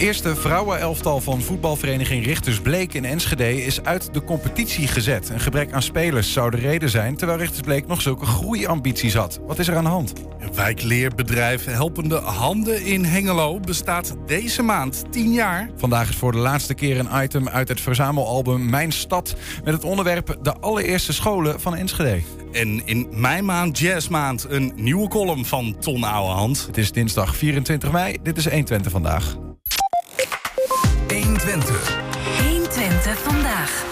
eerste vrouwenelftal van voetbalvereniging Richters Bleek in Enschede is uit de competitie gezet. Een gebrek aan spelers zou de reden zijn, terwijl Richters Bleek nog zulke groeiambities had. Wat is er aan de hand? Wijkleerbedrijf Helpende Handen in Hengelo bestaat deze maand 10 jaar. Vandaag is voor de laatste keer een item uit het verzamelalbum Mijn Stad met het onderwerp de allereerste scholen van Enschede. En in mijn maand, jazzmaand, een nieuwe column van Ton Ouwehand. Het is dinsdag 24 mei. Dit is 120 vandaag. 120. 120 vandaag.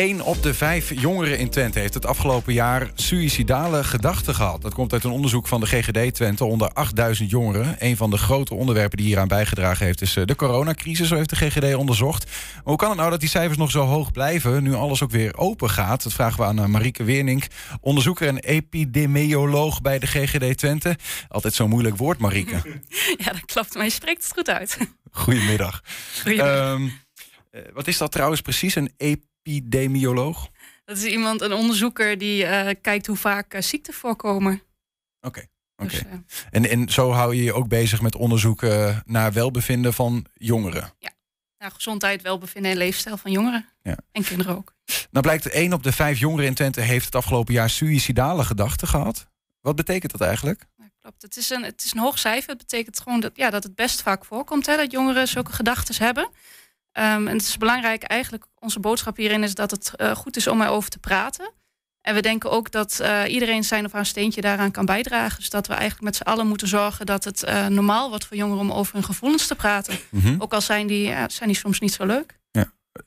1 op de vijf jongeren in Twente heeft het afgelopen jaar suïcidale gedachten gehad. Dat komt uit een onderzoek van de GGD Twente onder 8000 jongeren. Een van de grote onderwerpen die hieraan bijgedragen heeft is eh, de coronacrisis, zo heeft de GGD onderzocht. Maar hoe kan het nou dat die cijfers nog zo hoog blijven nu alles ook weer open gaat? Dat vragen we aan eh, Marieke Weernink, onderzoeker en epidemioloog bij de GGD Twente. Altijd zo'n moeilijk woord, Marieke. Ja, dat klopt, maar je spreekt het goed uit. Goedemiddag. Goedemiddag. Ehm, eh, wat is dat trouwens precies, een epidemioloog? Dat is iemand, een onderzoeker die eh, kijkt hoe vaak eh, ziekten voorkomen. Oké. oké. Dus, En, en zo hou je je ook bezig met onderzoeken naar welbevinden van jongeren. nou, gezondheid, welbevinden en leefstijl van jongeren. Ja. En kinderen ook. Nou blijkt één op de vijf jongeren in Twente heeft het afgelopen jaar suïcidale gedachten gehad. Wat betekent dat eigenlijk? Ja, klopt. Het is, een, het is een hoog cijfer. Het betekent gewoon dat, ja, dat het best vaak voorkomt hè, dat jongeren zulke gedachten hebben. Ehm, en het is belangrijk, eigenlijk, onze boodschap hierin is dat het eh, goed is om erover te praten. En we denken ook dat eh, iedereen zijn of haar steentje daaraan kan bijdragen. Dus dat we eigenlijk met z'n allen moeten zorgen dat het eh, normaal wordt voor jongeren om over hun gevoelens te praten. Mhm. Ook al zijn die, ja, zijn die soms niet zo leuk.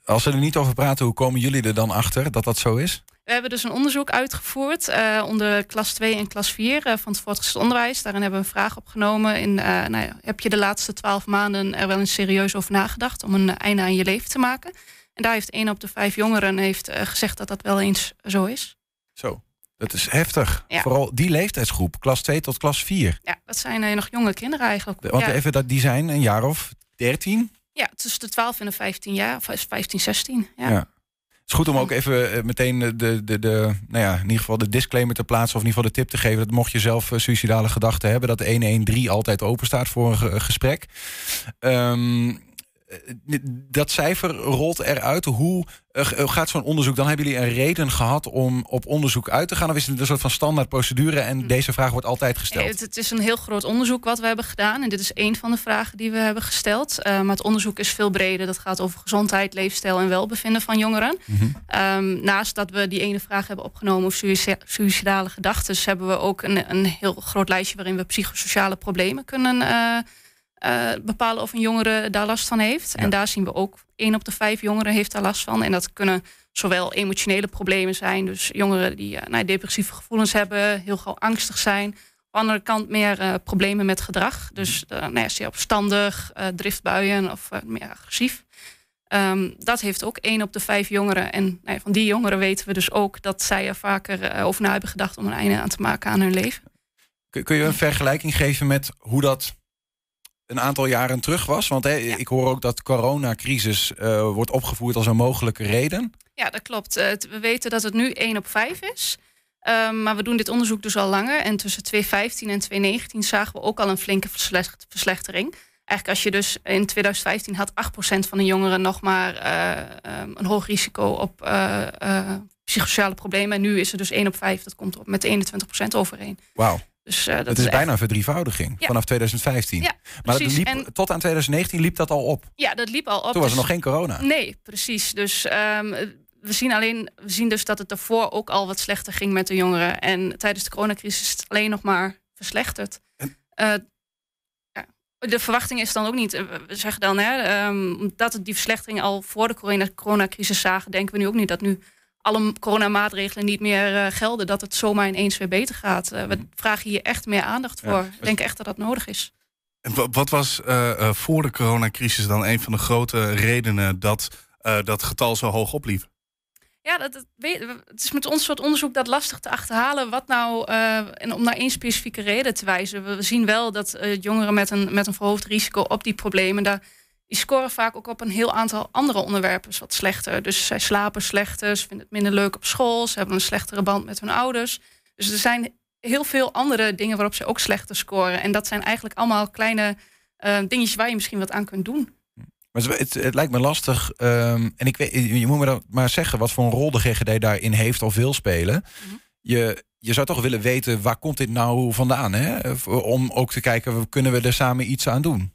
Als ze er niet over praten, hoe komen jullie er dan achter dat dat zo is? We hebben dus een onderzoek uitgevoerd eh, onder klas 2 en klas 4 eh, van het voortgezet onderwijs. Daarin hebben we een vraag opgenomen. In, eh, nou ja, heb je de laatste twaalf maanden er wel eens serieus over nagedacht om een einde aan je leven te maken? En daar heeft één op de vijf jongeren heeft, gezegd dat dat wel eens zo is. Zo. Dat is heftig. Ja. Vooral die leeftijdsgroep, klas 2 tot klas 4. Ja, dat zijn nog jonge kinderen eigenlijk. Want ja, even dat die zijn een jaar of 13. ja, tussen de 12 en de 15 jaar, of 15, 16. Ja. Is goed om ook even eh, meteen de, de, de, de, nou ja, in ieder geval de disclaimer te plaatsen. Of in ieder geval de tip te geven. Dat mocht je zelf eh, suïcidale gedachten hebben. Dat 113 altijd open staat voor een ge- gesprek. Eh, dat cijfer rolt eruit. Hoe eh, gaat zo'n onderzoek? Dan hebben jullie een reden gehad om op onderzoek uit te gaan. Of is het een soort van standaard procedure en deze vraag wordt altijd gesteld? het, het is een heel groot onderzoek wat we hebben gedaan. En dit is één van de vragen die we hebben gesteld. Eh, maar het onderzoek is veel breder. Dat gaat over gezondheid, leefstijl en welbevinden van jongeren. Mhm. Ehm, naast dat we die ene vraag hebben opgenomen over suïci- suïcidale gedachten, hebben we ook een, een heel groot lijstje waarin we psychosociale problemen kunnen eh, eh, bepalen of een jongere daar last van heeft. En daar zien we ook één op de vijf jongeren heeft daar last van. En dat kunnen zowel emotionele problemen zijn, dus jongeren die nou, depressieve gevoelens hebben, heel gauw angstig zijn. Aan de andere kant meer eh, problemen met gedrag. Dus uh, nou ja, zeer opstandig, driftbuien of meer agressief. Ehm, dat heeft ook één op de vijf jongeren. En nou ja, van die jongeren weten we dus ook dat zij er vaker over na hebben gedacht om een einde aan te maken aan hun leven. Kun je een vergelijking geven met hoe dat een aantal jaren terug was? Want hè, ik hoor ook dat coronacrisis eh, wordt opgevoerd als een mogelijke reden. Ja, dat klopt. Eh, we weten dat het nu één op vijf is. Ehm, maar we doen dit onderzoek dus al langer. En tussen 2015 en 2019 zagen we ook al een flinke verslecht- verslechtering. Eigenlijk als je dus in 2015 had 8% van de jongeren nog maar eh, ehm, een hoog risico op eh, psychosociale problemen. En nu is het dus 1 op 5. Dat komt op met 21% overeen. Wauw, Dus eh, dat, dat is, bijna een verdrievoudiging Ja. vanaf 2015. Ja, maar dat liep, En- tot aan 2019 liep dat al op. Ja, dat liep al op. Toen was er Dus- nog geen corona. Nee, precies. Dus ehm, we zien alleen, we zien dus dat het daarvoor ook al wat slechter ging met de jongeren. En tijdens de coronacrisis is het alleen nog maar verslechterd. Eh, ja. De verwachting is dan ook niet, eh, we zeggen dan, hè, ehm, omdat het die verslechtering al voor de corona- coronacrisis zagen, denken we nu ook niet dat nu alle coronamaatregelen niet meer eh, gelden, dat het zomaar ineens weer beter gaat. Eh, we vragen hier echt meer aandacht Ja. voor. We denken echt dat dat nodig is. En wa- wat was eh, voor de coronacrisis dan een van de grote redenen dat dat getal zo hoog opliep? Ja, dat, dat weet, het is met ons soort onderzoek dat lastig te achterhalen. Wat nou, en om naar één specifieke reden te wijzen. We, zien wel dat jongeren met een, met een verhoogd risico op die problemen, daar, die scoren vaak ook op een heel aantal andere onderwerpen wat slechter. Dus zij slapen slechter, ze vinden het minder leuk op school, ze hebben een slechtere band met hun ouders. Dus er zijn heel veel andere dingen waarop ze ook slechter scoren. En dat zijn eigenlijk allemaal kleine uh, dingetjes waar je misschien wat aan kunt doen. Maar het, het lijkt me lastig. Um, en ik weet, je moet me dan maar zeggen wat voor een rol de GGD daarin heeft of wil spelen. Mm Je, je zou toch willen weten waar komt dit nou vandaan? Hè? Om ook te kijken, kunnen we er samen iets aan doen?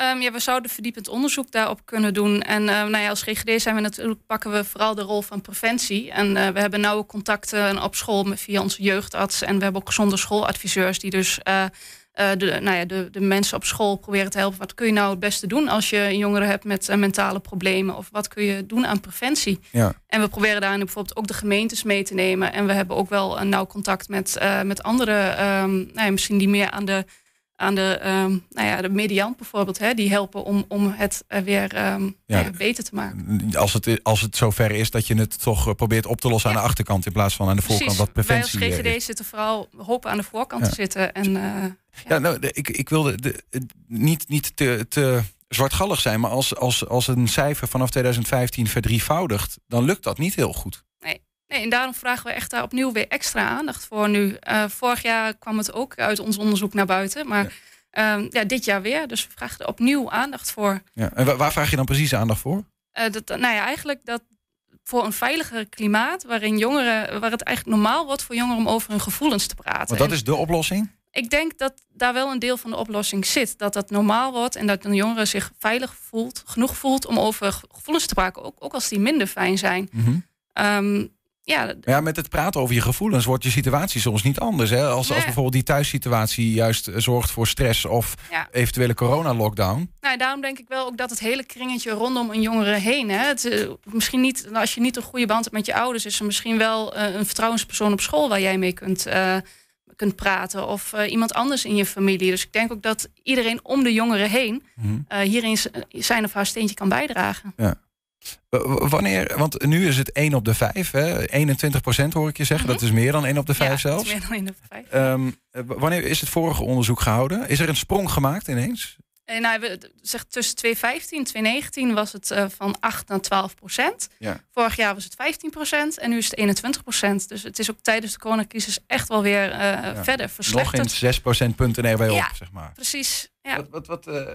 Um, ja, we zouden verdiepend onderzoek daarop kunnen doen. En uh, nou ja, als GGD zijn we natuurlijk, pakken we vooral de rol van preventie. En uh, we hebben nauwe contacten op school met, via onze jeugdarts. En we hebben ook gezonde schooladviseurs die dus uh, de, nou ja, de, de mensen op school proberen te helpen. Wat kun je nou het beste doen als je jongeren hebt met mentale problemen? Of wat kun je doen aan preventie? Ja. En we proberen daarin bijvoorbeeld ook de gemeentes mee te nemen. En we hebben ook wel een nauw contact met, met andere, um, nou ja, misschien die meer aan de aan de, um, nou ja, de mediant bijvoorbeeld, hè, die helpen om, om het weer um, ja, beter te maken. Als het, als het zover is dat je het toch eh, probeert op te lossen aan de achterkant in plaats van aan de voorkant, wat preventie Wij als GGD zitten vooral hopen aan de voorkant te zitten. En, uh, ja. nou, ik, ik wilde de, niet, niet te, te zwartgallig zijn, maar als, als, als een cijfer vanaf 2015 verdrievoudigt, dan lukt dat niet heel goed. Nee, en daarom vragen we echt daar opnieuw weer extra aandacht voor nu. Uh, vorig jaar kwam het ook uit ons onderzoek naar buiten, maar ja. Um, ja dit jaar weer. Dus we vragen er opnieuw aandacht voor. Ja. En waar vraag je dan precies aandacht voor? Uh, dat, nou ja, eigenlijk dat voor een veiliger klimaat waarin jongeren, waar het eigenlijk normaal wordt voor jongeren om over hun gevoelens te praten. Want dat is de oplossing? Ik denk dat daar wel een deel van de oplossing zit. Dat dat normaal wordt en dat een jongere zich veilig voelt, genoeg voelt om over gevoelens te praten, ook, ook als die minder fijn zijn. Mm -hmm. um, ja, ja, met het praten over je gevoelens wordt je situatie soms niet anders. Hè? Als, als bijvoorbeeld die thuissituatie juist zorgt voor stress of eventuele corona-lockdown. Nou, daarom denk ik wel ook dat het hele kringetje rondom een jongere heen. Hè, het, uh, misschien niet, als je niet een goede band hebt met je ouders, is er misschien wel uh, een vertrouwenspersoon op school waar jij mee kunt, uh, kunt praten. Of iemand anders in je familie. Dus ik denk ook dat iedereen om de jongeren heen mm. hierin zijn of haar steentje kan bijdragen. Ja. Wanneer, want nu is het 1 op de 5, hè? 21 procent hoor ik je zeggen. Dat is meer dan 1 op de 5 ja, zelfs. meer dan 1 op de 5. Um, wanneer is het vorige onderzoek gehouden? Is er een sprong gemaakt ineens? En nou, we, zeg, tussen 2015 en 2019 was het uh, van 8 naar 12 procent. Ja. Vorig jaar was het 15 procent en nu is het 21 procent. Dus het is ook tijdens de coronacrisis echt wel weer uh, ja. verder verslechterd. Nog in 6 procentpunten erbij op, zeg maar. Precies. Ja. Wat, wat, wat uh,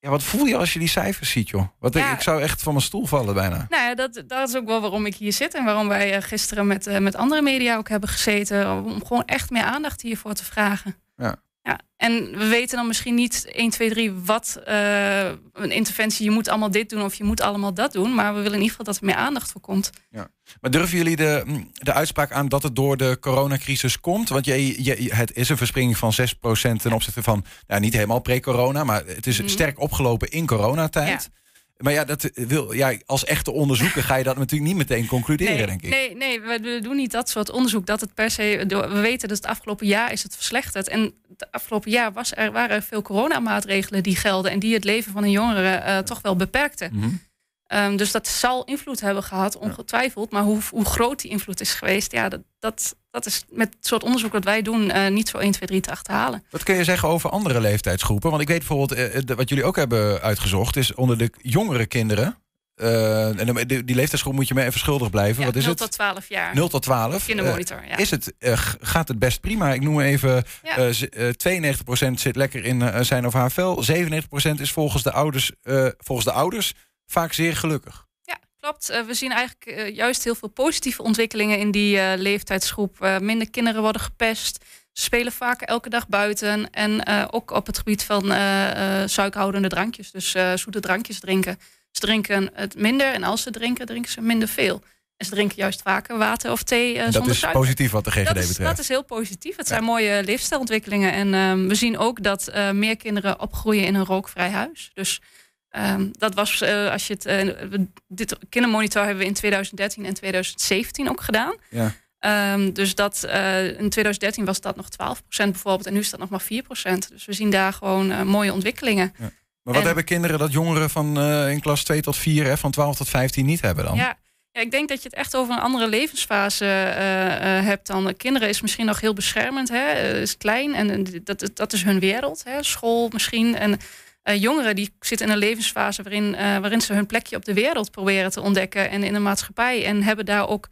ja, wat voel je als je die cijfers ziet, joh? Wat ik, ik, zou echt van mijn stoel vallen bijna. Nou ja, dat, dat is ook wel waarom ik hier zit en waarom wij uh, gisteren met, uh, met andere media ook hebben gezeten. Om gewoon echt meer aandacht hiervoor te vragen. Ja. Ja, en we weten dan misschien niet 1, 2, 3 wat uh, een interventie, je moet allemaal dit doen of je moet allemaal dat doen. Maar we willen in ieder geval dat er meer aandacht voor komt. Ja. Maar durven jullie de, mm, de uitspraak aan dat het door de coronacrisis komt? Want je, je, het is een verspringing van 6% ten opzichte van, nou, niet helemaal pre-corona, maar het is mm. sterk opgelopen in coronatijd. Ja. Maar ja, dat wil, ja, als echte onderzoeker ga je dat natuurlijk niet meteen concluderen, nee, denk ik. Nee, nee, we doen niet dat soort onderzoek. Dat het per se. We weten dat het afgelopen jaar is het verslechterd. En het afgelopen jaar was er, waren er veel coronamaatregelen die gelden en die het leven van een jongere uh, toch wel beperkten. Mm -hmm. Um, dus dat zal invloed hebben gehad, ongetwijfeld. Maar hoe, hoe groot die invloed is geweest, ja, dat, dat, dat is met het soort onderzoek dat wij doen uh, niet zo 1, 2, 3 te achterhalen. Wat kun je zeggen over andere leeftijdsgroepen? Want ik weet bijvoorbeeld, uh, wat jullie ook hebben uitgezocht, is onder de jongere kinderen. Uh, en die, die leeftijdsgroep moet je me even schuldig blijven. Ja, Wat is 0 het? tot 12 jaar. 0 tot 12. Kindermonitor, ja. Is het, gaat het best prima? Ik noem even, ja. 92% zit lekker in zijn of haar vel. 97% is volgens de ouders, volgens de ouders vaak zeer gelukkig. Ja, klopt. Uh, we zien eigenlijk uh, juist heel veel positieve ontwikkelingen in die uh, leeftijdsgroep. minder kinderen worden gepest. Ze spelen vaak elke dag buiten. En ook op het gebied van suikerhoudende drankjes. Dus zoete drankjes drinken. Ze drinken het minder. En als ze drinken, drinken ze minder veel. En ze drinken juist vaker water of thee uh, dat is suiker. positief wat de GGD dat is, betreft. Dat is heel positief. Het zijn mooie leefstijlontwikkelingen. En uh, we zien ook dat uh, meer kinderen opgroeien in een rookvrij huis. Dus Um, dat was, uh, als je het, uh, dit kindermonitor hebben we in 2013 en 2017 ook gedaan. Ja. Um, dus dat, uh, in 2013 was dat nog 12% bijvoorbeeld en nu is dat nog maar 4%. Dus we zien daar gewoon mooie ontwikkelingen. Ja. Maar wat en, hebben kinderen dat jongeren van in klas 2 tot 4, hè, van 12 tot 15 niet hebben dan? Ja, ja, ik denk dat je het echt over een andere levensfase hebt dan. Kinderen is misschien nog heel beschermend, hè, is klein en dat, dat is hun wereld. Hè, school misschien en uh, jongeren die zitten in een levensfase waarin, uh, waarin ze hun plekje op de wereld proberen te ontdekken en in de maatschappij. En hebben daar ook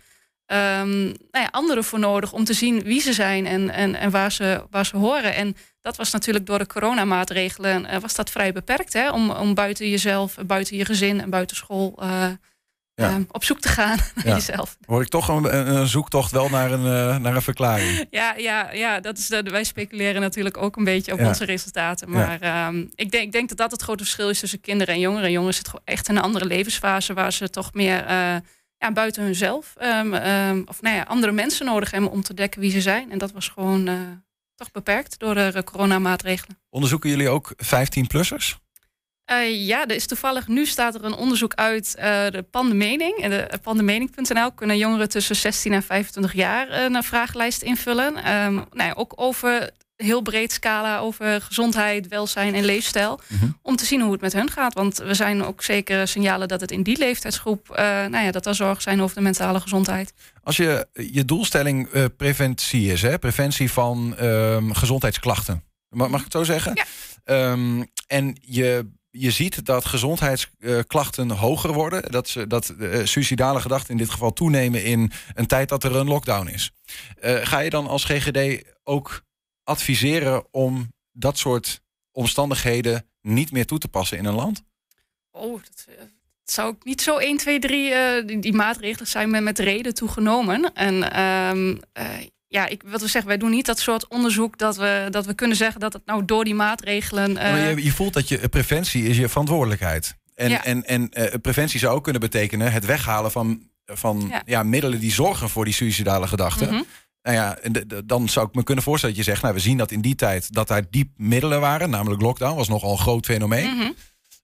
ehm, nou ja, anderen voor nodig om te zien wie ze zijn en, en, en waar, ze, waar ze horen. En dat was natuurlijk door de coronamaatregelen uh, was dat vrij beperkt. Hè? Om, om buiten jezelf, buiten je gezin en buiten school ja. op zoek te gaan naar jezelf. Hoor ik toch een, een, zoektocht wel naar een, uh, naar een verklaring? Ja, ja, ja dat is de, wij speculeren natuurlijk ook een beetje op onze resultaten. Maar ja. um, ik, denk, ik denk dat dat het grote verschil is tussen kinderen en jongeren. Jongeren zitten echt in een andere levensfase waar ze toch meer uh, ja, buiten hunzelf um, of nou ja, andere mensen nodig hebben om te dekken wie ze zijn. En dat was gewoon uh, toch beperkt door de coronamaatregelen. Onderzoeken jullie ook 15-plussers? Uh, ja, er is toevallig, nu staat er een onderzoek uit uh, de Pandemening. En de pandemening.nl kunnen jongeren tussen 16 en 25 jaar een vragenlijst invullen. Um, nou ja, ook over heel breed scala over gezondheid, welzijn en leefstijl. -hmm. Om te zien hoe het met hun gaat. Want we zijn ook zeker signalen dat het in die leeftijdsgroep, nou ja, dat er zorgen zijn over de mentale gezondheid. Als je je doelstelling preventie is, hè? preventie van um, gezondheidsklachten. Mag, mag ik het zo zeggen? Ja. Um, en je je ziet dat gezondheidsklachten hoger worden. Dat, ze, dat uh, suicidale gedachten in dit geval toenemen in een tijd dat er een lockdown is. Uh, ga je dan als GGD ook adviseren om dat soort omstandigheden niet meer toe te passen in een land? Oh, dat zou ik niet zo 1, 2, 3. Uh, die, die, maatregelen zijn met, met reden toegenomen. En um, ja, ik, wat we zeggen, wij doen niet dat soort onderzoek dat we, dat we kunnen zeggen dat het nou door die maatregelen. Uh... Maar je, je voelt dat je preventie is je verantwoordelijkheid. En, ja. en, en uh, preventie zou ook kunnen betekenen het weghalen van, van ja. ja middelen die zorgen voor die suicidale gedachten. Mm -hmm. Nou ja, dan zou ik me kunnen voorstellen dat je zegt, nou, we zien dat in die tijd dat daar diep middelen waren, namelijk lockdown was nogal een groot fenomeen. Mm -hmm.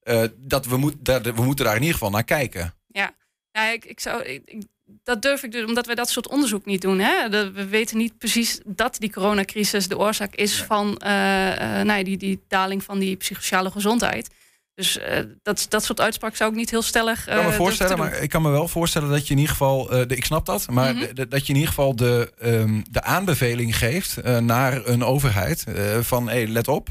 uh, dat we, moet, dat, we moeten daar in ieder geval naar kijken. Ja, ja ik, ik zou. Ik, dat durf ik dus, omdat wij dat soort onderzoek niet doen. Hè? we weten niet precies dat die coronacrisis de oorzaak is van uh, uh, nou, die, die daling van die psychosociale gezondheid. Dus uh, dat, dat soort uitspraken zou ik niet heel stellig. ik kan me voorstellen, maar ik kan me wel voorstellen dat je in ieder geval. de, ik snap dat, maar mm -hmm. de, dat je in ieder geval de, um, de aanbeveling geeft naar een overheid. van hé, hey, let op,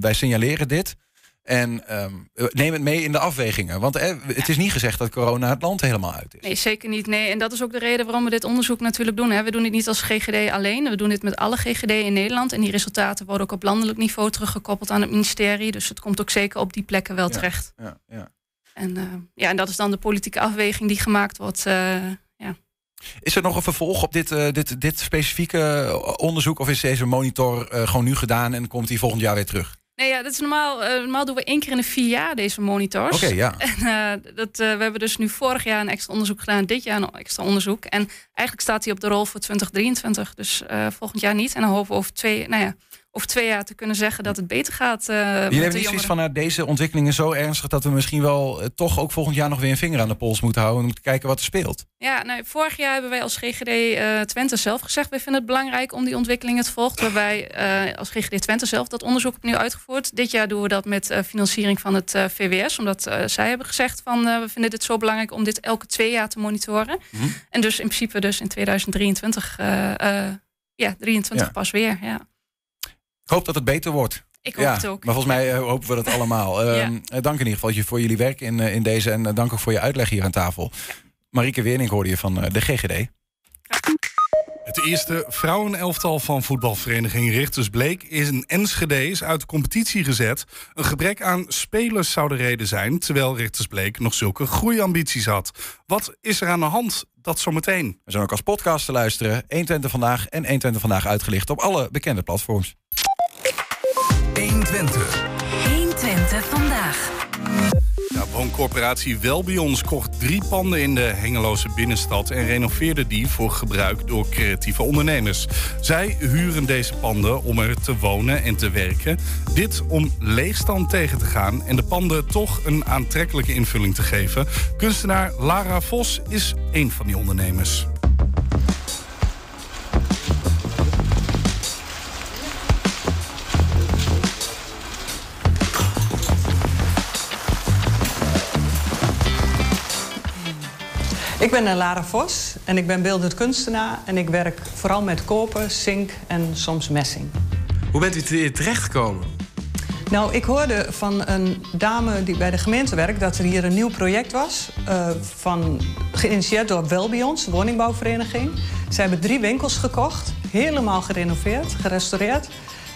wij signaleren dit. En um, neem het mee in de afwegingen. Want eh, het is niet gezegd dat corona het land helemaal uit is. Nee, zeker niet. Nee. En dat is ook de reden waarom we dit onderzoek natuurlijk doen. Hè. We doen dit niet als GGD alleen. We doen dit met alle GGD in Nederland. En die resultaten worden ook op landelijk niveau teruggekoppeld aan het ministerie. Dus het komt ook zeker op die plekken wel ja, terecht. Ja, ja. En, uh, ja, en dat is dan de politieke afweging die gemaakt wordt. Uh, ja. Is er nog een vervolg op dit, uh, dit, dit specifieke onderzoek? Of is deze monitor gewoon nu gedaan en komt die volgend jaar weer terug? Nee, ja, dat is normaal. Uh, normaal doen we één keer in de vier jaar deze monitors. Oké, okay, ja. En, uh, dat, uh, we hebben dus nu vorig jaar een extra onderzoek gedaan, dit jaar een extra onderzoek. En eigenlijk staat hij op de rol voor 2023, dus volgend jaar niet. En dan hopen we over twee, nou ja, over twee jaar te kunnen zeggen dat het beter gaat. Uh, hebt niet zoiets van nou, deze ontwikkelingen zo ernstig dat we misschien wel uh, toch ook volgend jaar nog weer een vinger aan de pols moeten houden om te kijken wat er speelt. Ja, nou, vorig jaar hebben wij als GGD uh, Twente zelf gezegd: wij vinden het belangrijk om die ontwikkelingen te volgen. Waarbij als GGD Twente zelf dat onderzoek opnieuw uitgevoerd. Dit jaar doen we dat met financiering van het VWS, omdat zij hebben gezegd van we vinden dit zo belangrijk om dit elke twee jaar te monitoren. Mm -hmm. En dus in principe dus in 2023, ja, 23 ja. pas weer. Ja. Ik hoop dat het beter wordt. Ik hoop ja, het ook. Maar volgens mij uh, hopen we dat allemaal. Uh, ja. Dank in ieder geval voor jullie werk in, uh, in deze. En dank ook voor je uitleg hier aan tafel. Ja. Marieke Weerning hoorde je van de GGD. Het eerste vrouwenelftal van voetbalvereniging Richters Bleek is in Enschede is uit de competitie gezet. Een gebrek aan spelers zou de reden zijn, terwijl Richters Bleek nog zulke groeiambities had. Wat is er aan de hand? Dat zometeen. We zijn ook als podcast te luisteren. 120 vandaag en 120 vandaag uitgelicht op alle bekende platforms. 120. 120 vandaag. Ja, wooncorporatie Welbions kocht drie panden in de Hengeloze binnenstad en renoveerde die voor gebruik door creatieve ondernemers. Zij huren deze panden om er te wonen en te werken. Dit om leegstand tegen te gaan en de panden toch een aantrekkelijke invulling te geven. Kunstenaar Lara Vos is een van die ondernemers. Ik ben Lara Vos en ik ben beeldend kunstenaar en ik werk vooral met koper, zink en soms messing. Hoe bent u hier terechtgekomen? Nou, ik hoorde van een dame die bij de gemeente werkt dat er hier een nieuw project was. Uh, van, geïnitieerd door Welbions, de woningbouwvereniging. Ze hebben drie winkels gekocht, helemaal gerenoveerd, gerestaureerd.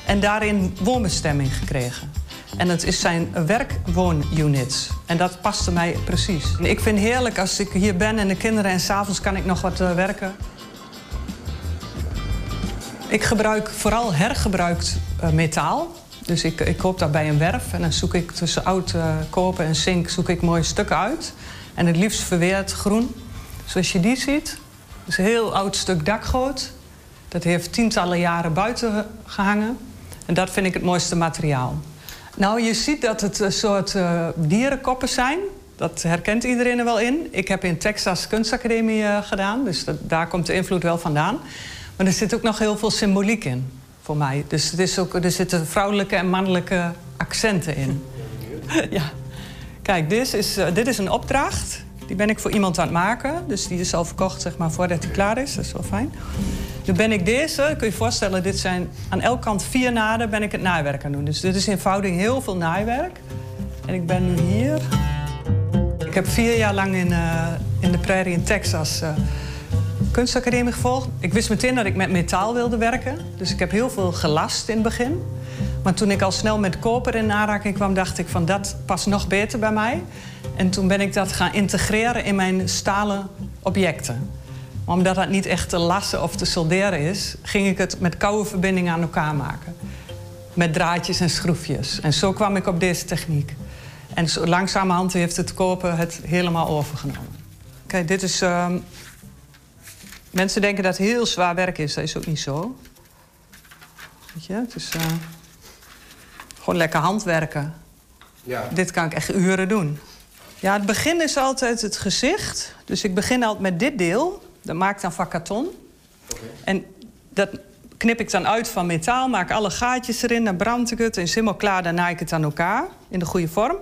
En daarin woonbestemming gekregen. En het is zijn werkwoonunits. En dat paste mij precies. Ik vind het heerlijk als ik hier ben en de kinderen en s'avonds kan ik nog wat uh, werken. Ik gebruik vooral hergebruikt uh, metaal. Dus ik, ik koop dat bij een werf en dan zoek ik tussen oud uh, kopen en zink zoek ik mooie stukken uit. En het liefst verweerd groen. Zoals je die ziet. Is een heel oud stuk dakgoot. Dat heeft tientallen jaren buiten gehangen. En dat vind ik het mooiste materiaal. Nou, je ziet dat het een soort uh, dierenkoppen zijn. Dat herkent iedereen er wel in. Ik heb in Texas kunstacademie uh, gedaan, dus dat, daar komt de invloed wel vandaan. Maar er zit ook nog heel veel symboliek in, voor mij. Dus het is ook, er zitten vrouwelijke en mannelijke accenten in. ja. Kijk, dit is, uh, dit is een opdracht. Die ben ik voor iemand aan het maken. Dus die is al verkocht zeg maar, voordat hij klaar is. Dat is wel fijn. Dan ben ik deze, kun je je voorstellen, dit zijn aan elke kant vier naden ben ik het naaiwerk aan doen. Dus dit is in vouwing heel veel naaiwerk. En ik ben nu hier. Ik heb vier jaar lang in, uh, in de prairie in Texas uh, kunstacademie gevolgd. Ik wist meteen dat ik met metaal wilde werken. Dus ik heb heel veel gelast in het begin. Maar toen ik al snel met koper in aanraking kwam, dacht ik van dat past nog beter bij mij. En toen ben ik dat gaan integreren in mijn stalen objecten. Maar omdat dat niet echt te lassen of te solderen is, ging ik het met koude verbindingen aan elkaar maken. Met draadjes en schroefjes. En zo kwam ik op deze techniek. En zo langzamerhand heeft het kopen het helemaal overgenomen. Kijk, dit is. Uh... Mensen denken dat het heel zwaar werk is. Dat is ook niet zo. Weet je, het is uh... gewoon lekker handwerken. Ja. Dit kan ik echt uren doen. Ja, het begin is altijd het gezicht. Dus ik begin altijd met dit deel. Dat maak ik dan van karton. Okay. En dat knip ik dan uit van metaal, maak alle gaatjes erin, dan brand ik het en is helemaal klaar. Dan naai ik het aan elkaar in de goede vorm.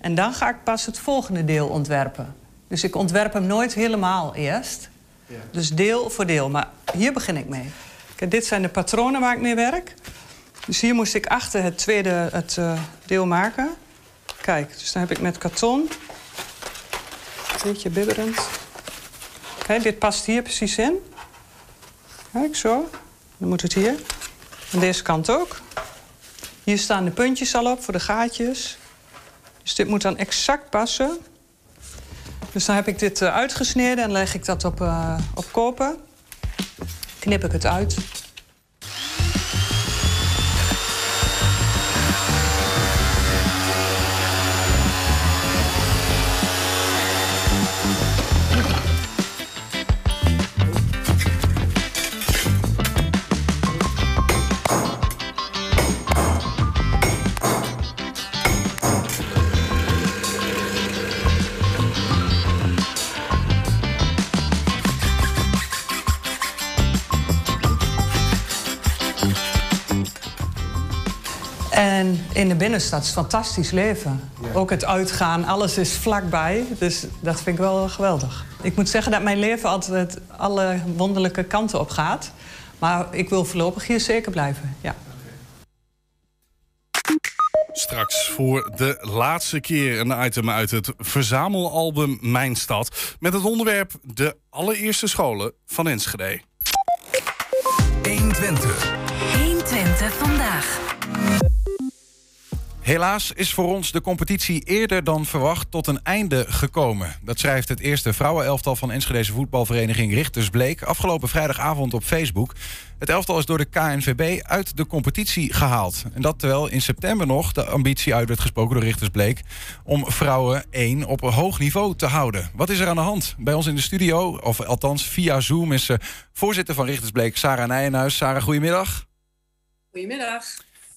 En dan ga ik pas het volgende deel ontwerpen. Dus ik ontwerp hem nooit helemaal eerst. Ja. Dus deel voor deel. Maar hier begin ik mee. Kijk, dit zijn de patronen waar ik mee werk. Dus hier moest ik achter het tweede het, uh, deel maken. Kijk, dus dan heb ik met karton. Een beetje bibberend. Dit past hier precies in. Kijk, zo. Dan moet het hier. Aan deze kant ook. Hier staan de puntjes al op voor de gaatjes. Dus dit moet dan exact passen. Dus dan heb ik dit uh, uitgesneden en leg ik dat op, uh, op kopen. Knip ik het uit. In de binnenstad is fantastisch leven. Ja. Ook het uitgaan, alles is vlakbij. Dus dat vind ik wel geweldig. Ik moet zeggen dat mijn leven altijd alle wonderlijke kanten op gaat. Maar ik wil voorlopig hier zeker blijven, ja. Straks voor de laatste keer een item uit het verzamelalbum Mijn Stad... met het onderwerp de allereerste scholen van Enschede. 120. 120 vandaag. Helaas is voor ons de competitie eerder dan verwacht tot een einde gekomen. Dat schrijft het eerste vrouwenelftal van Enschedeze voetbalvereniging Richters Bleek afgelopen vrijdagavond op Facebook. Het elftal is door de KNVB uit de competitie gehaald. En dat terwijl in september nog de ambitie uit werd gesproken door Richters Bleek om vrouwen 1 op een hoog niveau te houden. Wat is er aan de hand? Bij ons in de studio, of althans via Zoom, is voorzitter van Richters Bleek Sarah Nijenhuis. Sarah, goedemiddag. Goedemiddag.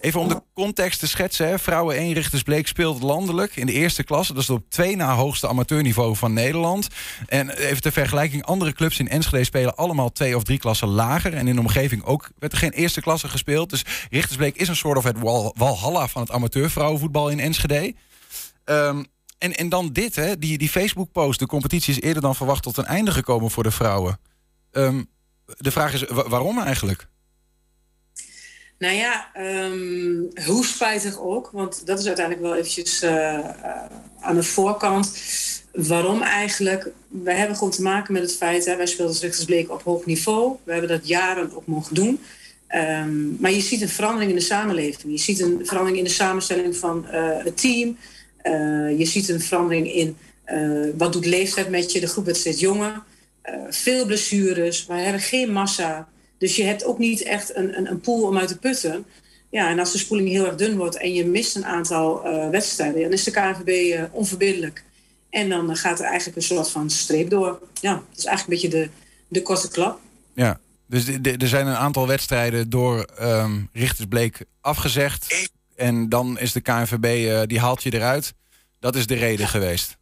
Even om de context te schetsen. Hè. Vrouwen 1 Richters Bleek speelt landelijk in de eerste klasse. Dat is op twee na hoogste amateurniveau van Nederland. En even ter vergelijking, andere clubs in Enschede spelen allemaal twee of drie klassen lager. En in de omgeving ook werd er geen eerste klasse gespeeld. Dus Richters Bleek is een soort of het walhalla van het amateurvrouwenvoetbal in Enschede. Um, en, en dan dit, hè, die, die Facebook-post. De competitie is eerder dan verwacht tot een einde gekomen voor de vrouwen. Um, de vraag is, waarom eigenlijk? Nou ja, um, hoe spijtig ook. Want dat is uiteindelijk wel eventjes uh, aan de voorkant. Waarom eigenlijk? We hebben gewoon te maken met het feit... Hè, wij speelden als Bleek op hoog niveau. We hebben dat jaren ook mogen doen. Um, maar je ziet een verandering in de samenleving. Je ziet een verandering in de samenstelling van uh, het team. Je ziet een verandering in wat doet leeftijd met je. De groep wordt steeds jonger. veel blessures. We hebben geen massa. Dus je hebt ook niet echt een, een, een pool om uit te putten. Ja, en als de spoeling heel erg dun wordt en je mist een aantal uh, wedstrijden, dan is de KNVB uh, onverbiddelijk. En dan gaat er eigenlijk een soort van streep door. Ja, dat is eigenlijk een beetje de, de korte klap. Ja, dus er zijn een aantal wedstrijden door um, Richtersbleek afgezegd. En dan is de KNVB, uh, die haalt je eruit. Dat is de reden ja. geweest.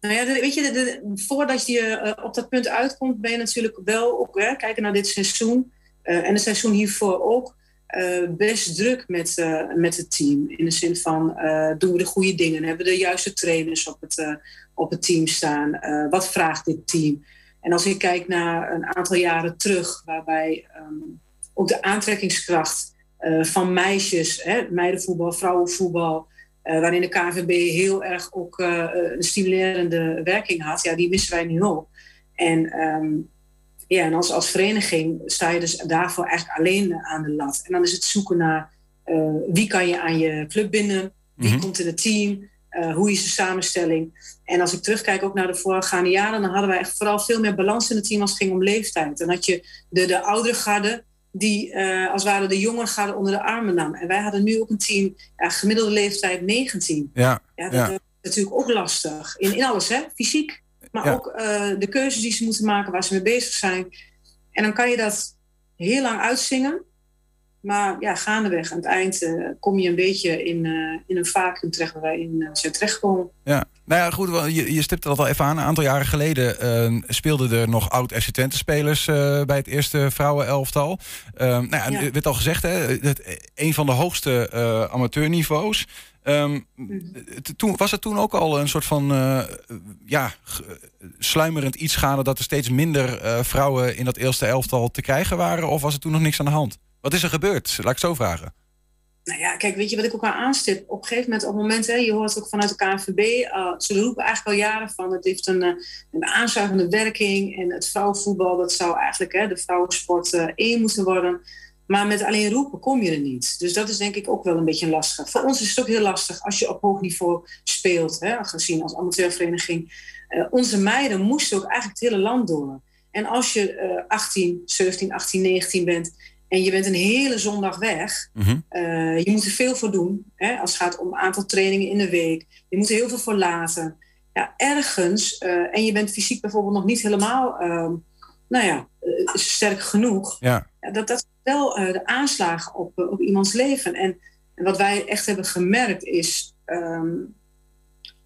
Nou ja, weet je, de, voordat je uh, op dat punt uitkomt, ben je natuurlijk wel ook hè, kijken naar dit seizoen. Uh, en het seizoen hiervoor ook. Uh, best druk met, met het team. In de zin van, doen we de goede dingen? Hebben we de juiste trainers op het, op het team staan? wat vraagt dit team? En als ik kijk naar een aantal jaren terug, waarbij um, ook de aantrekkingskracht van meisjes, hè, meidenvoetbal, vrouwenvoetbal, waarin de KNVB heel erg ook uh, een stimulerende werking had. Ja, die missen wij nu ook. En, um, ja, en als, als vereniging sta je dus daarvoor eigenlijk alleen aan de lat. En dan is het zoeken naar wie kan je aan je club binden, wie mm-hmm. komt in het team, hoe is de samenstelling. En als ik terugkijk ook naar de voorgaande jaren, dan hadden wij echt vooral veel meer balans in het team als het ging om leeftijd. Dan had je de, de oudere garde, die uh, als het ware de jongeren gaan onder de armen nam. En wij hadden nu ook een team, ja, gemiddelde leeftijd 19. Ja, ja, dat ja. is natuurlijk ook lastig. In, in alles, hè? fysiek, maar Ja. ook uh, de keuzes die ze moeten maken, waar ze mee bezig zijn. En dan kan je dat heel lang uitzingen. Maar ja, gaandeweg aan het eind uh, kom je een beetje in, in een vacuüm terecht waar wij in zijn terechtgekomen. Ja, nou ja, goed, je, je stipt het al even aan. Een aantal jaren geleden uh, speelden er nog oud-FC Twente-spelers uh, bij het eerste vrouwenelftal. Uh, nou ja, ja. werd al gezegd, hè, het, een van de hoogste uh, amateurniveaus. Um, toen, was het toen ook al een soort van uh, ja, sluimerend iets gaande dat er steeds minder uh, vrouwen in dat eerste elftal te krijgen waren? Of was er toen nog niks aan de hand? Wat is er gebeurd? Laat ik zo vragen. Nou ja, kijk, weet je wat ik ook aanstip? Op een gegeven moment, op het je hoort ook vanuit de KNVB, uh, ze roepen eigenlijk al jaren van het heeft een, uh, een aanzuigende werking en het vrouwenvoetbal, dat zou eigenlijk hè, de vrouwensport uh, één moeten worden. Maar met alleen roepen kom je er niet. Dus dat is denk ik ook wel een beetje lastig. Voor ons is het ook heel lastig als je op hoog niveau speelt, hè, gezien als amateurvereniging. Onze meiden moesten ook eigenlijk het hele land door. En als je uh, 18, 17, 18, 19 bent en je bent een hele zondag weg. Mm-hmm. Uh, je moet er veel voor doen. Hè, als het gaat om een aantal trainingen in de week. Je moet er heel veel voor laten. Ja, ergens, uh, en je bent fysiek bijvoorbeeld nog niet helemaal uh, nou ja, uh, sterk genoeg. Ja. Dat dat wel de aanslagen op, op iemands leven. En, en, wat wij echt hebben gemerkt is. Um,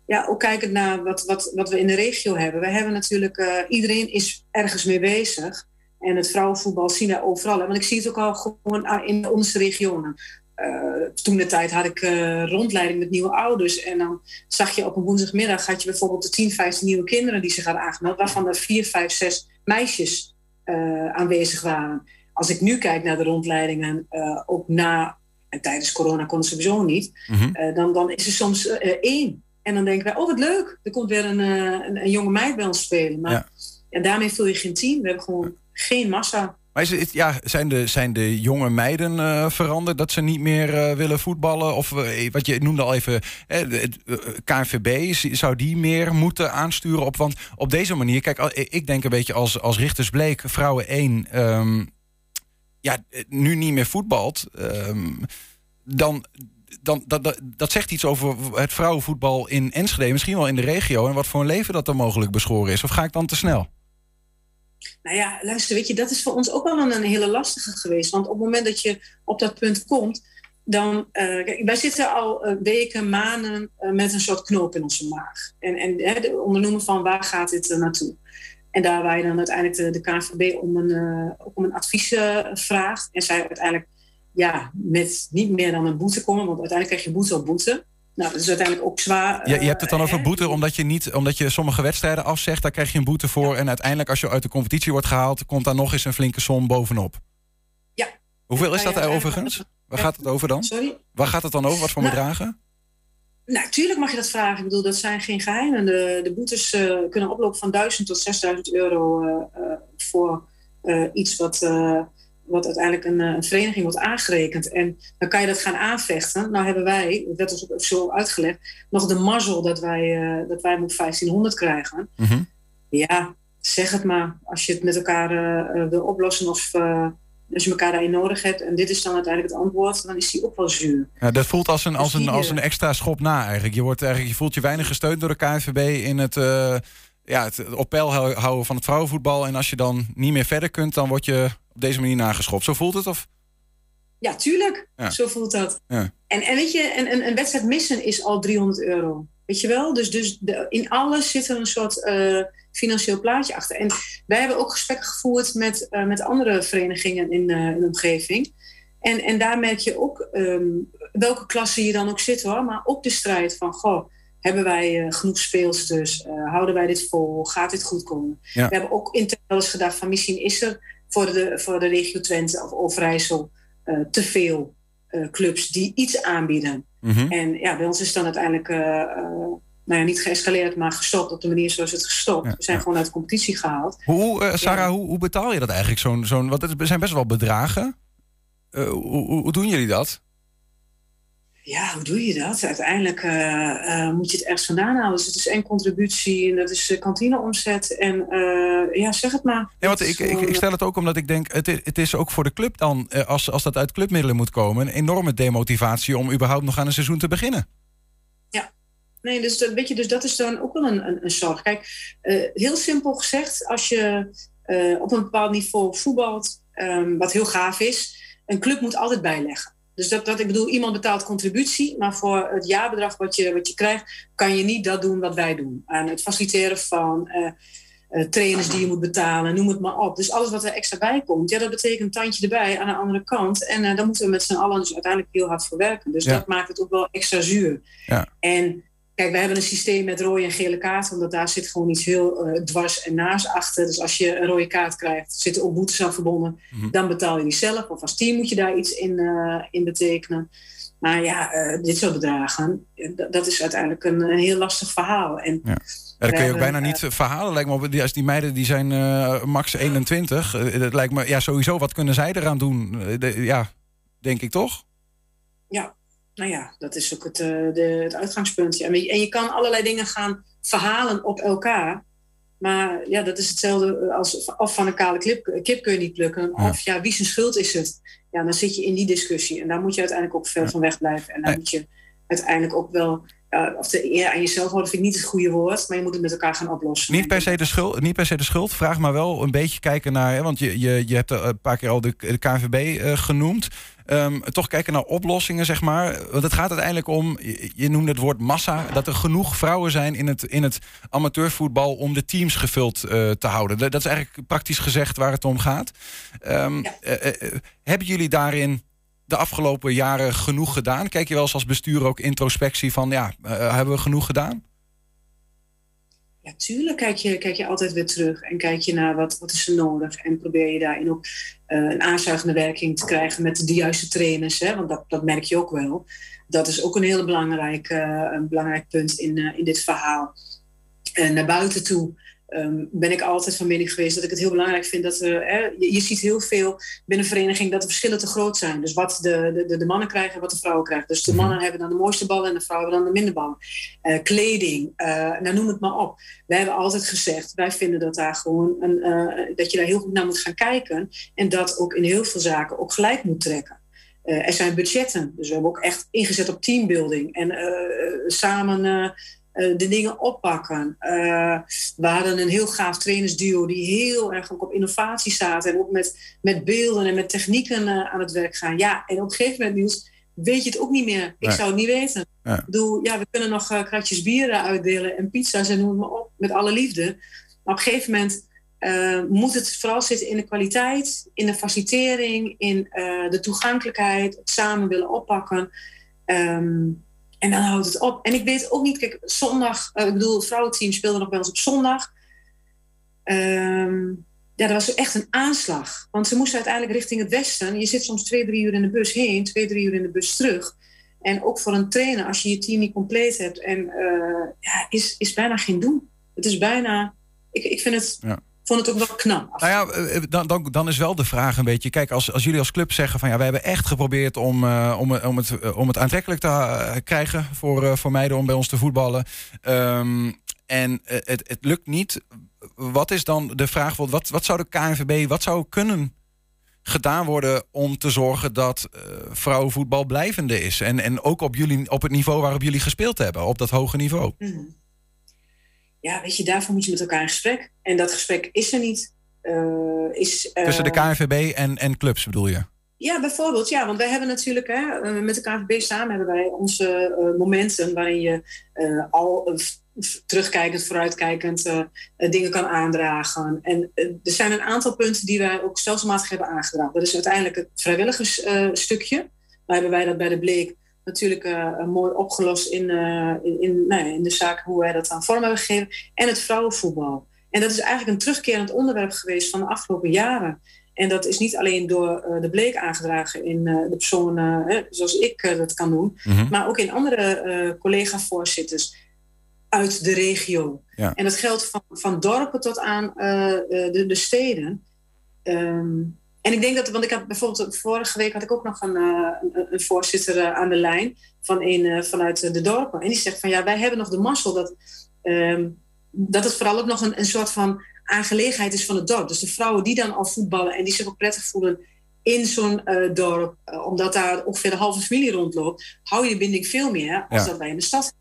ja, ook kijkend naar wat, wat, wat we in de regio hebben. Wij hebben natuurlijk, iedereen is ergens mee bezig. En het vrouwenvoetbal zien we overal. Want ik zie het ook al gewoon in onze regionen. Uh, toen de tijd had ik uh, rondleiding met nieuwe ouders. En dan zag je op een woensdagmiddag... had je bijvoorbeeld de 10, 15 nieuwe kinderen die zich hadden aangemeld... waarvan er 4, 5, 6 meisjes uh, aanwezig waren. Als ik nu kijk naar de rondleidingen, ook na... en tijdens corona kon het sowieso niet... Mm-hmm. dan, dan is er soms één. En dan denken wij, oh wat leuk, er komt weer een, een, een jonge meid bij ons spelen. Maar ja. ja, daarmee vul je geen team. We hebben gewoon geen massa. Maar het, ja, zijn, de, zijn de jonge meiden uh, veranderd dat ze niet meer uh, willen voetballen? Of uh, wat je noemde al even, KNVB, zou die meer moeten aansturen op? Want op deze manier, kijk, ik denk een beetje als, als Richtersbleek, vrouwen 1, um, ja, nu niet meer voetbalt, um, dan. Dan, dat, dat, dat zegt iets over het vrouwenvoetbal in Enschede, misschien wel in de regio, en wat voor een leven dat er mogelijk beschoren is. Of ga ik dan te snel? Nou ja, luister, weet je, dat is voor ons ook wel een, hele lastige geweest. Want op het moment dat je op dat punt komt, dan. Kijk, wij zitten al uh, weken, maanden uh, met een soort knoop in onze maag. En, en hè, ondernoemen van waar gaat dit naartoe? En daar waar je dan uiteindelijk de, de KNVB om een, om een advies vraagt. En zij uiteindelijk ja, met niet meer dan een boete komen, want uiteindelijk krijg je boete op boete. Nou, dat is uiteindelijk ook zwaar. Ja, je hebt het dan over boete omdat je, niet, omdat je sommige wedstrijden afzegt. Daar krijg je een boete voor. Ja. En uiteindelijk als je uit de competitie wordt gehaald... komt daar nog eens een flinke som bovenop. Ja. Hoeveel is Nou dat ja, overigens? Waar gaat het over dan? Sorry? Waar gaat het dan over? Wat voor Nou, bedragen? Nou, tuurlijk mag je dat vragen. Ik bedoel, dat zijn geen geheimen. De, de boetes eh, kunnen oplopen van 1000 tot 6000 euro eh, eh, voor eh, iets wat, eh, wat uiteindelijk een, eh, een vereniging wordt aangerekend. En dan kan je dat gaan aanvechten. Nou hebben wij, dat werd ons ook zo uitgelegd, nog de mazzel dat wij, eh, dat wij op 1500 krijgen. Mhm. Ja, zeg het maar. Als je het met elkaar eh, wil oplossen of als je elkaar daarin nodig hebt. En dit is dan uiteindelijk het antwoord, dan is die ook wel zuur. Ja, dat voelt als een, als, Dus een, die, als een extra schop na eigenlijk. Je, wordt eigenlijk. je voelt je weinig gesteund door de KNVB in het, ja, het op peil hou- houden van het vrouwenvoetbal. En als je dan niet meer verder kunt, dan word je op deze manier nageschopt. Zo voelt het? Of? Ja, tuurlijk. Ja. Zo voelt dat. Ja. En, en weet je, een, een, een wedstrijd missen is al 300 euro. Weet je wel? Dus, dus de, in alles zit er een soort eh, financieel plaatje achter. En wij hebben ook gesprekken gevoerd met, eh, met andere verenigingen in, eh, in de omgeving. En, en daar merk je ook ehm, welke klasse je dan ook zit hoor. Maar ook de strijd van, goh, hebben wij eh, genoeg speelsters? Eh, houden wij dit vol? Gaat dit goed komen? Ja. We hebben ook intern eens gedacht van misschien is er voor de, voor de regio Twente of Overijssel eh, te veel clubs die iets aanbieden. Mhm. En ja, bij ons is dan uiteindelijk nou ja, niet geëscaleerd, maar gestopt op de manier zoals het gestopt. Ja, We zijn ja. gewoon uit de competitie gehaald. Hoe, Sarah, Ja. hoe, hoe betaal je dat eigenlijk? Zo'n, zo'n, want het zijn best wel bedragen. Hoe, hoe doen jullie dat? Ja, hoe doe je dat? Uiteindelijk eh, eh, moet je het ergens vandaan halen. Dus het is en contributie en dat is eh, kantineomzet. En ja, zeg het maar. Ja, want ik, ik, ik stel het ook omdat ik denk, het is, het is ook voor de club dan, als, als dat uit clubmiddelen moet komen, een enorme demotivatie om überhaupt nog aan een seizoen te beginnen. Nee, dus dat, weet je, dus dat is dan ook wel een, een, een zorg. Kijk, heel simpel gezegd, als je op een bepaald niveau voetbalt, ehm, wat heel gaaf is, een club moet altijd bijleggen. Dus dat, dat ik bedoel, iemand betaalt contributie, maar voor het jaarbedrag wat je, wat je krijgt, kan je niet dat doen wat wij doen. Aan het faciliteren van eh, eh, trainers die je moet betalen, noem het maar op. Dus alles wat er extra bij komt, ja, dat betekent een tandje erbij aan de andere kant. En eh daar moeten we met z'n allen dus uiteindelijk heel hard voor werken. Dus Ja. dat maakt het ook wel extra zuur. Ja. En Kijk, we hebben een systeem met rode en gele kaarten, omdat daar zit gewoon iets heel eh, dwars en naast achter. Dus als je een rode kaart krijgt, zitten ook boetes aan verbonden. Mhm. Dan betaal je die zelf. Of als team moet je daar iets in, eh, in betekenen. Maar ja, eh, dit soort bedragen, dat- is uiteindelijk een, een heel lastig verhaal. En Ja, dat kun je ook bijna niet verhalen. Lijkt me op, die- als die meiden die zijn max 21. eh, dat lijkt me ja, sowieso. Wat kunnen zij eraan doen? De- ja, denk ik toch? ja, nou ja, dat is ook het, eh, de, het uitgangspunt. En je- En je kan allerlei dingen gaan verhalen op elkaar. Maar ja, dat is hetzelfde als of van een kale kip, kip kun je niet plukken. Of ja, wie zijn schuld is het? Ja, dan zit je in die discussie. En daar moet je uiteindelijk ook ver Ja. van weg blijven. En dan Nee. moet je uiteindelijk ook wel... ja, of de eer aan jezelf houden vind ik niet het goede woord. Maar je moet het met elkaar gaan oplossen. Niet per se de schuld, niet per se de schuld. Vraag maar wel een beetje kijken naar. Hè, want je, je, je hebt een paar keer al de, de KNVB eh, genoemd. Ehm, toch kijken naar oplossingen, zeg maar. Want het gaat uiteindelijk om, je, je noemde het woord massa, dat er genoeg vrouwen zijn in het, in het amateurvoetbal om de teams gevuld eh, te houden. Dat, dat is eigenlijk praktisch gezegd waar het om gaat. Ehm, Ja. eh, eh, eh, hebben jullie daarin de afgelopen jaren genoeg gedaan? Kijk je wel eens als bestuur ook introspectie van, ja, eh, hebben we genoeg gedaan? Ja, tuurlijk kijk je, kijk je altijd weer terug en kijk je naar wat, wat is er nodig. En probeer je daarin ook eh, een aanzuigende werking te krijgen met de juiste trainers. Hè? Want dat, dat merk je ook wel. Dat is ook een heel belangrijk, eh, een belangrijk punt in, in dit verhaal. En naar buiten toe ehm, ben ik altijd van mening geweest dat ik het heel belangrijk vind dat er, hè, je, je ziet heel veel binnen vereniging dat de verschillen te groot zijn. Dus wat de, de, de mannen krijgen en wat de vrouwen krijgen. Dus de Mhm. mannen hebben dan de mooiste ballen en de vrouwen dan de minder ballen. Eh, kleding, eh, nou noem het maar op. Wij hebben altijd gezegd, wij vinden dat daar gewoon een, eh, dat je daar heel goed naar moet gaan kijken. En dat ook in heel veel zaken ook gelijk moet trekken. Eh, er zijn budgetten, dus we hebben ook echt ingezet op teambuilding. En eh, samen eh, de dingen oppakken. Eh, we hadden een heel gaaf trainersduo die heel erg ook op innovatie zaten. En ook met, met beelden en met technieken eh, aan het werk gaan. Ja, en op een gegeven moment, Niels, weet je het ook niet meer. Ik Nee. zou het niet weten. Ja. Ik bedoel, ja, we kunnen nog kratjes bieren uitdelen en pizza's en noem maar op. Met alle liefde. Maar op een gegeven moment moet het vooral zitten in de kwaliteit, in de facilitering, in de toegankelijkheid, het samen willen oppakken. Ehm, en dan houdt het op. En ik weet ook niet, kijk, zondag, eh, ik bedoel, het vrouwenteam speelde nog bij ons op zondag. Ehm, ja, dat was echt een aanslag. Want ze moesten uiteindelijk richting het westen. Je zit soms twee, drie uur in de bus heen, twee, drie uur in de bus terug. En ook voor een trainer, als je je team niet compleet hebt, en, uh, ja, is, is bijna geen doen. Het is bijna. Ik, ik vind het. Ja vond het ook wel knap. Nou ja, eh, eh, dan, dan, dan is wel de vraag een beetje... Kijk, als, als jullie als club zeggen van... ja, we hebben echt geprobeerd om, uh, om, om, het, om het aantrekkelijk te krijgen... voor, voor meiden om bij ons te voetballen. Um, en het, het lukt niet. Wat is dan de vraag... Wat, wat zou de KNVB, wat zou kunnen gedaan worden om te zorgen dat uh, vrouwenvoetbal blijvende is? En, en ook op, jullie, op het niveau waarop jullie gespeeld hebben, op dat hoge niveau. Mm ja, weet je, daarvoor moet je met elkaar in gesprek. En dat gesprek is er niet. Uh, is, uh, Tussen de KNVB en, en clubs bedoel je? Ja, bijvoorbeeld. Ja, want wij hebben natuurlijk hè, eh, met de KNVB samen hebben wij onze uh, momenten waarin je al terugkijkend, vooruitkijkend dingen kan aandragen. En er zijn een aantal punten die wij ook stelselmatig hebben aangedragen. Dat is uiteindelijk het vrijwilligersstukje. Waar hebben wij dat bij de Bleek natuurlijk uh, mooi opgelost in, uh, in, in, nou ja, in de zaak hoe wij dat aan vorm hebben gegeven. En het vrouwenvoetbal. En dat is eigenlijk een terugkerend onderwerp geweest van de afgelopen jaren. En dat is niet alleen door uh, de bleek aangedragen in de persoon zoals ik dat kan doen, mm-hmm. maar ook in andere collega-voorzitters uit de regio. Ja. En dat geldt van, van dorpen tot aan de, de, steden. Um, en ik denk dat, want ik had bijvoorbeeld vorige week had ik ook nog een, uh, een, een, voorzitter uh, aan de lijn van een, uh, vanuit de dorpen. En die zegt van ja, wij hebben nog de mazzel dat, um, dat het vooral ook nog een, een soort van aangelegenheid is van het dorp. Dus de vrouwen die dan al voetballen en die zich ook prettig voelen in zo'n dorp, omdat daar ongeveer de halve familie rondloopt, hou je de binding veel meer als dat wij in de stad.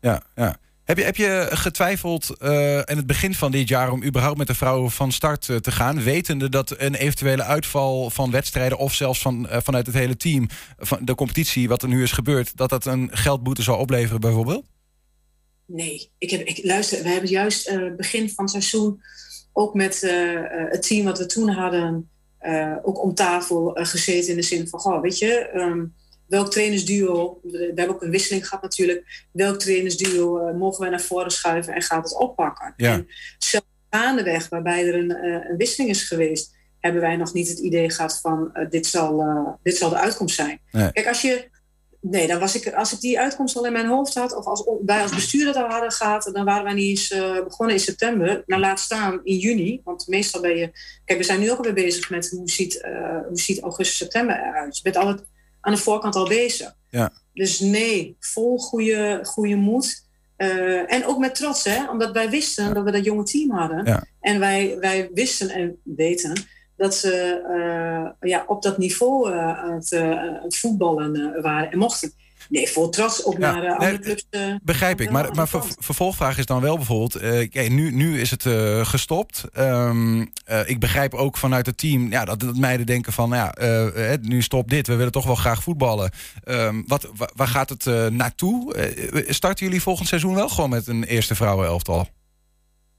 Ja, ja. Heb je, heb je getwijfeld uh, in het begin van dit jaar om überhaupt met de vrouwen van start uh, te gaan, wetende dat een eventuele uitval van wedstrijden of zelfs van, uh, vanuit het hele team, van de competitie, wat er nu is gebeurd, dat dat een geldboete zou opleveren bijvoorbeeld? Nee, ik heb, ik, luister, we hebben juist begin van het seizoen ook met het team wat we toen hadden, ook om tafel gezeten in de zin van, goh, weet je, um, welk trainersduo, we hebben ook een wisseling gehad natuurlijk, welk trainersduo uh, mogen wij naar voren schuiven en gaat het oppakken. Ja. En zelfs gaandeweg, waarbij er een, uh, een, wisseling is geweest, hebben wij nog niet het idee gehad van uh, dit, zal, dit zal de uitkomst zijn. Nee. Kijk, als je. Nee, dan was ik, als ik die uitkomst al in mijn hoofd had, of als wij als bestuur dat al hadden gehad, dan waren wij niet eens begonnen in september. Nou, laat staan in juni. Want meestal ben je. Kijk, we zijn nu ook alweer bezig met hoe ziet, hoe ziet augustus, september eruit. Je bent altijd aan de voorkant al bezig. Ja. Dus nee, vol goede, goede moed. Uh, en ook met trots, hè? omdat wij wisten dat we dat jonge team hadden. Ja. En wij, wij wisten en weten dat ze uh, ja, op dat niveau uh, aan het, het voetballen waren en mochten. Nee, vol trots ook naar uh, andere clubs. Uh, begrijp ik. Maar, maar ver, vervolgvraag is dan wel bijvoorbeeld... Uh, kijk, nu, nu is het gestopt. Um, ik begrijp ook vanuit het team ja, dat, dat meiden denken van... Ja, nu stopt dit, we willen toch wel graag voetballen. Um, wat, waar gaat het naartoe? starten jullie volgend seizoen wel gewoon met een eerste vrouwenelftal?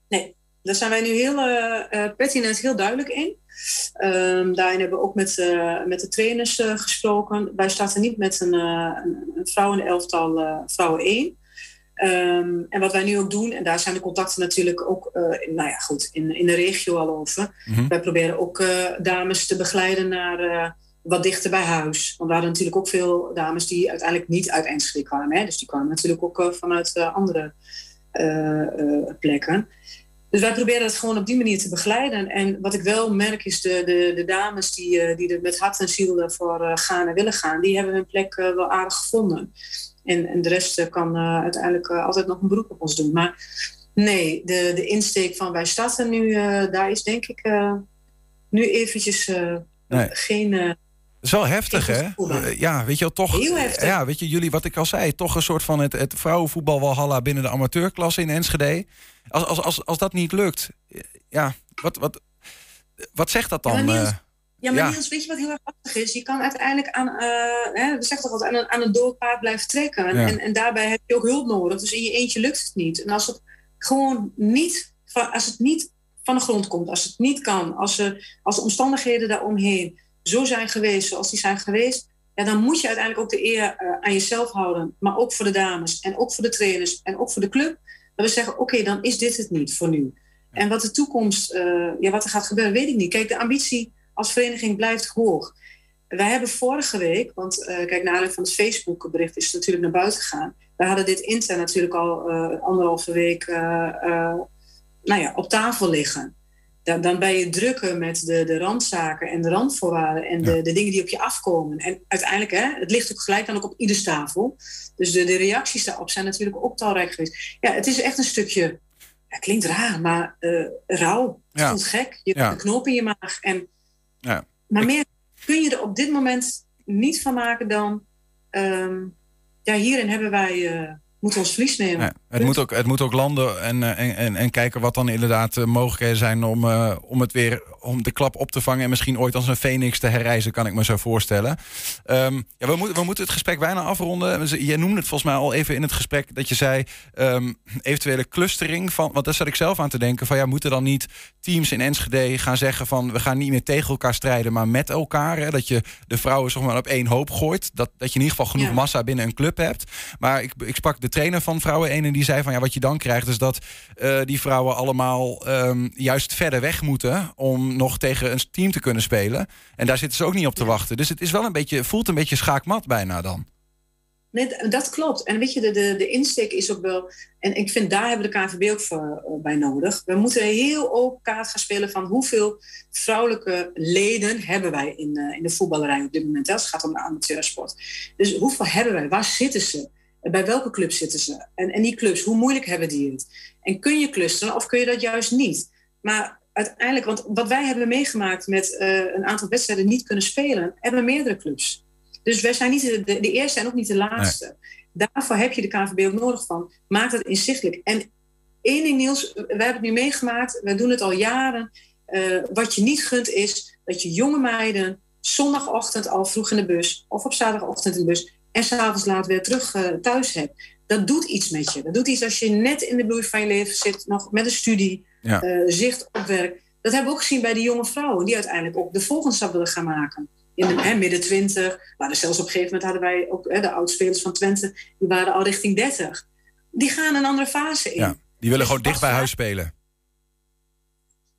Nee, daar zijn wij nu heel pertinent heel duidelijk in. Um, daarin hebben we ook met, uh, met de trainers uh, gesproken. Wij starten niet met een, een, een vrouwenelftal, vrouwen 1. Um, ehm, en wat wij nu ook doen, en daar zijn de contacten natuurlijk ook in, nou ja, goed, in, in de regio al over. Mm-hmm. Wij proberen ook dames te begeleiden naar wat dichter bij huis. Want we hadden natuurlijk ook veel dames die uiteindelijk niet uit Enschede kwamen. Hè? Dus die kwamen natuurlijk ook vanuit andere plekken. Dus wij proberen het gewoon op die manier te begeleiden. En wat ik wel merk is de, de, de dames die, eh, die er met hart en ziel voor eh, gaan en willen gaan, die hebben hun plek eh, wel aardig gevonden. En, en de rest kan uiteindelijk altijd nog een beroep op ons doen. Maar nee, de, de insteek van wij starten nu, daar is denk ik nu eventjes geen is wel heftig, hè? Ja, weet je wel, toch. Heel heftig. Ja, weet je, jullie, wat ik al zei, toch een soort van het, het vrouwenvoetbal Walhalla binnen de amateurklasse in Enschede. Als, als, als, als dat niet lukt, ja, wat, wat, wat zegt dat dan? Ja, maar, Niels, ja, maar Niels, weet je wat heel erg lastig is? Je kan uiteindelijk aan, uh, hè, we zeggen toch altijd, aan een, aan een doorpaard blijven trekken. En, en daarbij heb je ook hulp nodig. Dus in je eentje lukt het niet. En als het gewoon niet, als het niet van de grond komt, als het niet kan, als, er, als de omstandigheden daaromheen zo zijn geweest zoals die zijn geweest, ja, dan moet je uiteindelijk ook de eer uh, aan jezelf houden. Maar ook voor de dames en ook voor de trainers en ook voor de club. Dat we zeggen, oké, dan is dit het niet voor nu. En wat de toekomst, uh, ja, wat er gaat gebeuren, weet ik niet. Kijk, de ambitie als vereniging blijft hoog. Wij hebben vorige week, want uh, kijk, naar aanleiding van het Facebook-bericht is het natuurlijk naar buiten gegaan. We hadden dit intern natuurlijk al anderhalve week nou ja, op tafel liggen. Dan, dan ben je drukker met de, de randzaken en de randvoorwaarden en de, de dingen die op je afkomen. En uiteindelijk, hè, het ligt ook gelijk dan ook op ieders tafel. Dus de, de reacties daarop zijn natuurlijk ook talrijk geweest. Ja, het is echt een stukje, het klinkt raar, maar uh. Het ja. voelt gek. Je hebt een knoop in je maag. En, ja. Maar meer kun je er op dit moment niet van maken dan... Um, ja, hierin hebben wij... Uh, moeten ons verlies nemen. Het, moet ook, het moet ook landen en, en, en, en kijken wat dan inderdaad uh, mogelijkheden zijn om, uh, om het weer om de klap op te vangen en misschien ooit als een phoenix te herreizen, kan ik me zo voorstellen. Um, ja, we, moeten we moeten het gesprek bijna afronden. Je noemde het volgens mij al even in het gesprek dat je zei um, eventuele clustering van, want daar zat ik zelf aan te denken van ja, moeten dan niet teams in Enschede gaan zeggen van we gaan niet meer tegen elkaar strijden, maar met elkaar. Hè? Dat je de vrouwen zeg maar op één hoop gooit. Dat, dat je in ieder geval genoeg ja. massa binnen een club hebt. Maar ik, ik sprak de trainer van vrouwen 1 en die zei van ja, wat je dan krijgt is dat uh, die vrouwen allemaal um, juist verder weg moeten om nog tegen een team te kunnen spelen. En daar zitten ze ook niet op te wachten. Dus het is wel een beetje, voelt een beetje schaakmat bijna dan. Nee, dat klopt. En weet je, de, de, de insteek is ook wel. En ik vind daar hebben we de KVB ook voor, uh, bij nodig. We moeten heel open kaart gaan spelen van hoeveel vrouwelijke leden hebben wij in, uh, in de voetballerij op dit moment. Het gaat om de amateursport. Dus hoeveel hebben wij? Waar zitten ze? Bij welke club zitten ze? En, en die clubs, hoe moeilijk hebben die het? En kun je clusteren of kun je dat juist niet? Maar uiteindelijk, want wat wij hebben meegemaakt met uh, een aantal wedstrijden niet kunnen spelen, hebben meerdere clubs. Dus wij zijn niet de, de, eerste en ook niet de laatste. Nee. Daarvoor heb je de KVB ook nodig van. Maak dat inzichtelijk. En één ding, Niels, wij hebben het nu meegemaakt, we doen het al jaren. Uh, wat je niet gunt is dat je jonge meiden zondagochtend al vroeg in de bus of op zaterdagochtend in de bus en s'avonds laat weer terug uh, thuis hebt. Dat doet iets met je. Dat doet iets als je net in de bloei van je leven zit, nog met een studie ja. uh, zicht op werk. Dat hebben we ook gezien bij die jonge vrouwen, die uiteindelijk ook de volgende stap willen gaan maken. In de hè, midden twintig, maar zelfs op een gegeven moment hadden wij ook hè, de oudspelers van Twente, die waren al richting 30. Die gaan een andere fase in. Ja, die willen gewoon dicht bij huis spelen.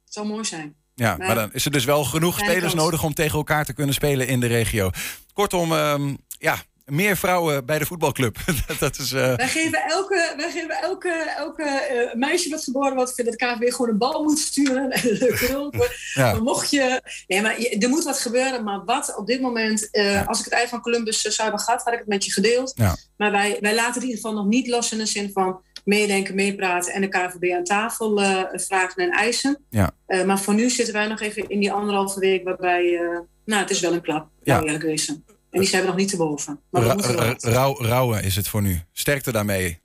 Het zou mooi zijn. Ja, maar, dan is er dus wel genoeg spelers nodig om tegen elkaar te kunnen spelen in de regio. Kortom, um, ja, meer vrouwen bij de voetbalclub. dat is, uh... Wij geven elke, wij geven elke, elke uh, meisje wat geboren wordt, vindt dat de KVB gewoon een bal moet sturen. ja. Maar mocht je. Nee, maar je, er moet wat gebeuren. Maar wat op dit moment. Uh, ja. Als ik het ei van Columbus zou hebben gehad, had ik het met je gedeeld. Ja. Maar wij, wij laten het in ieder geval nog niet los in de zin van meedenken, meepraten en de KVB aan tafel vragen en eisen. Ja. maar voor nu zitten wij nog even in die anderhalve week waarbij. nou, het is wel een klap, ja. eerlijk wezen. En die zijn we nog niet te boven. Maar Ra ra rauw, rauwen is het voor nu. Sterkte daarmee.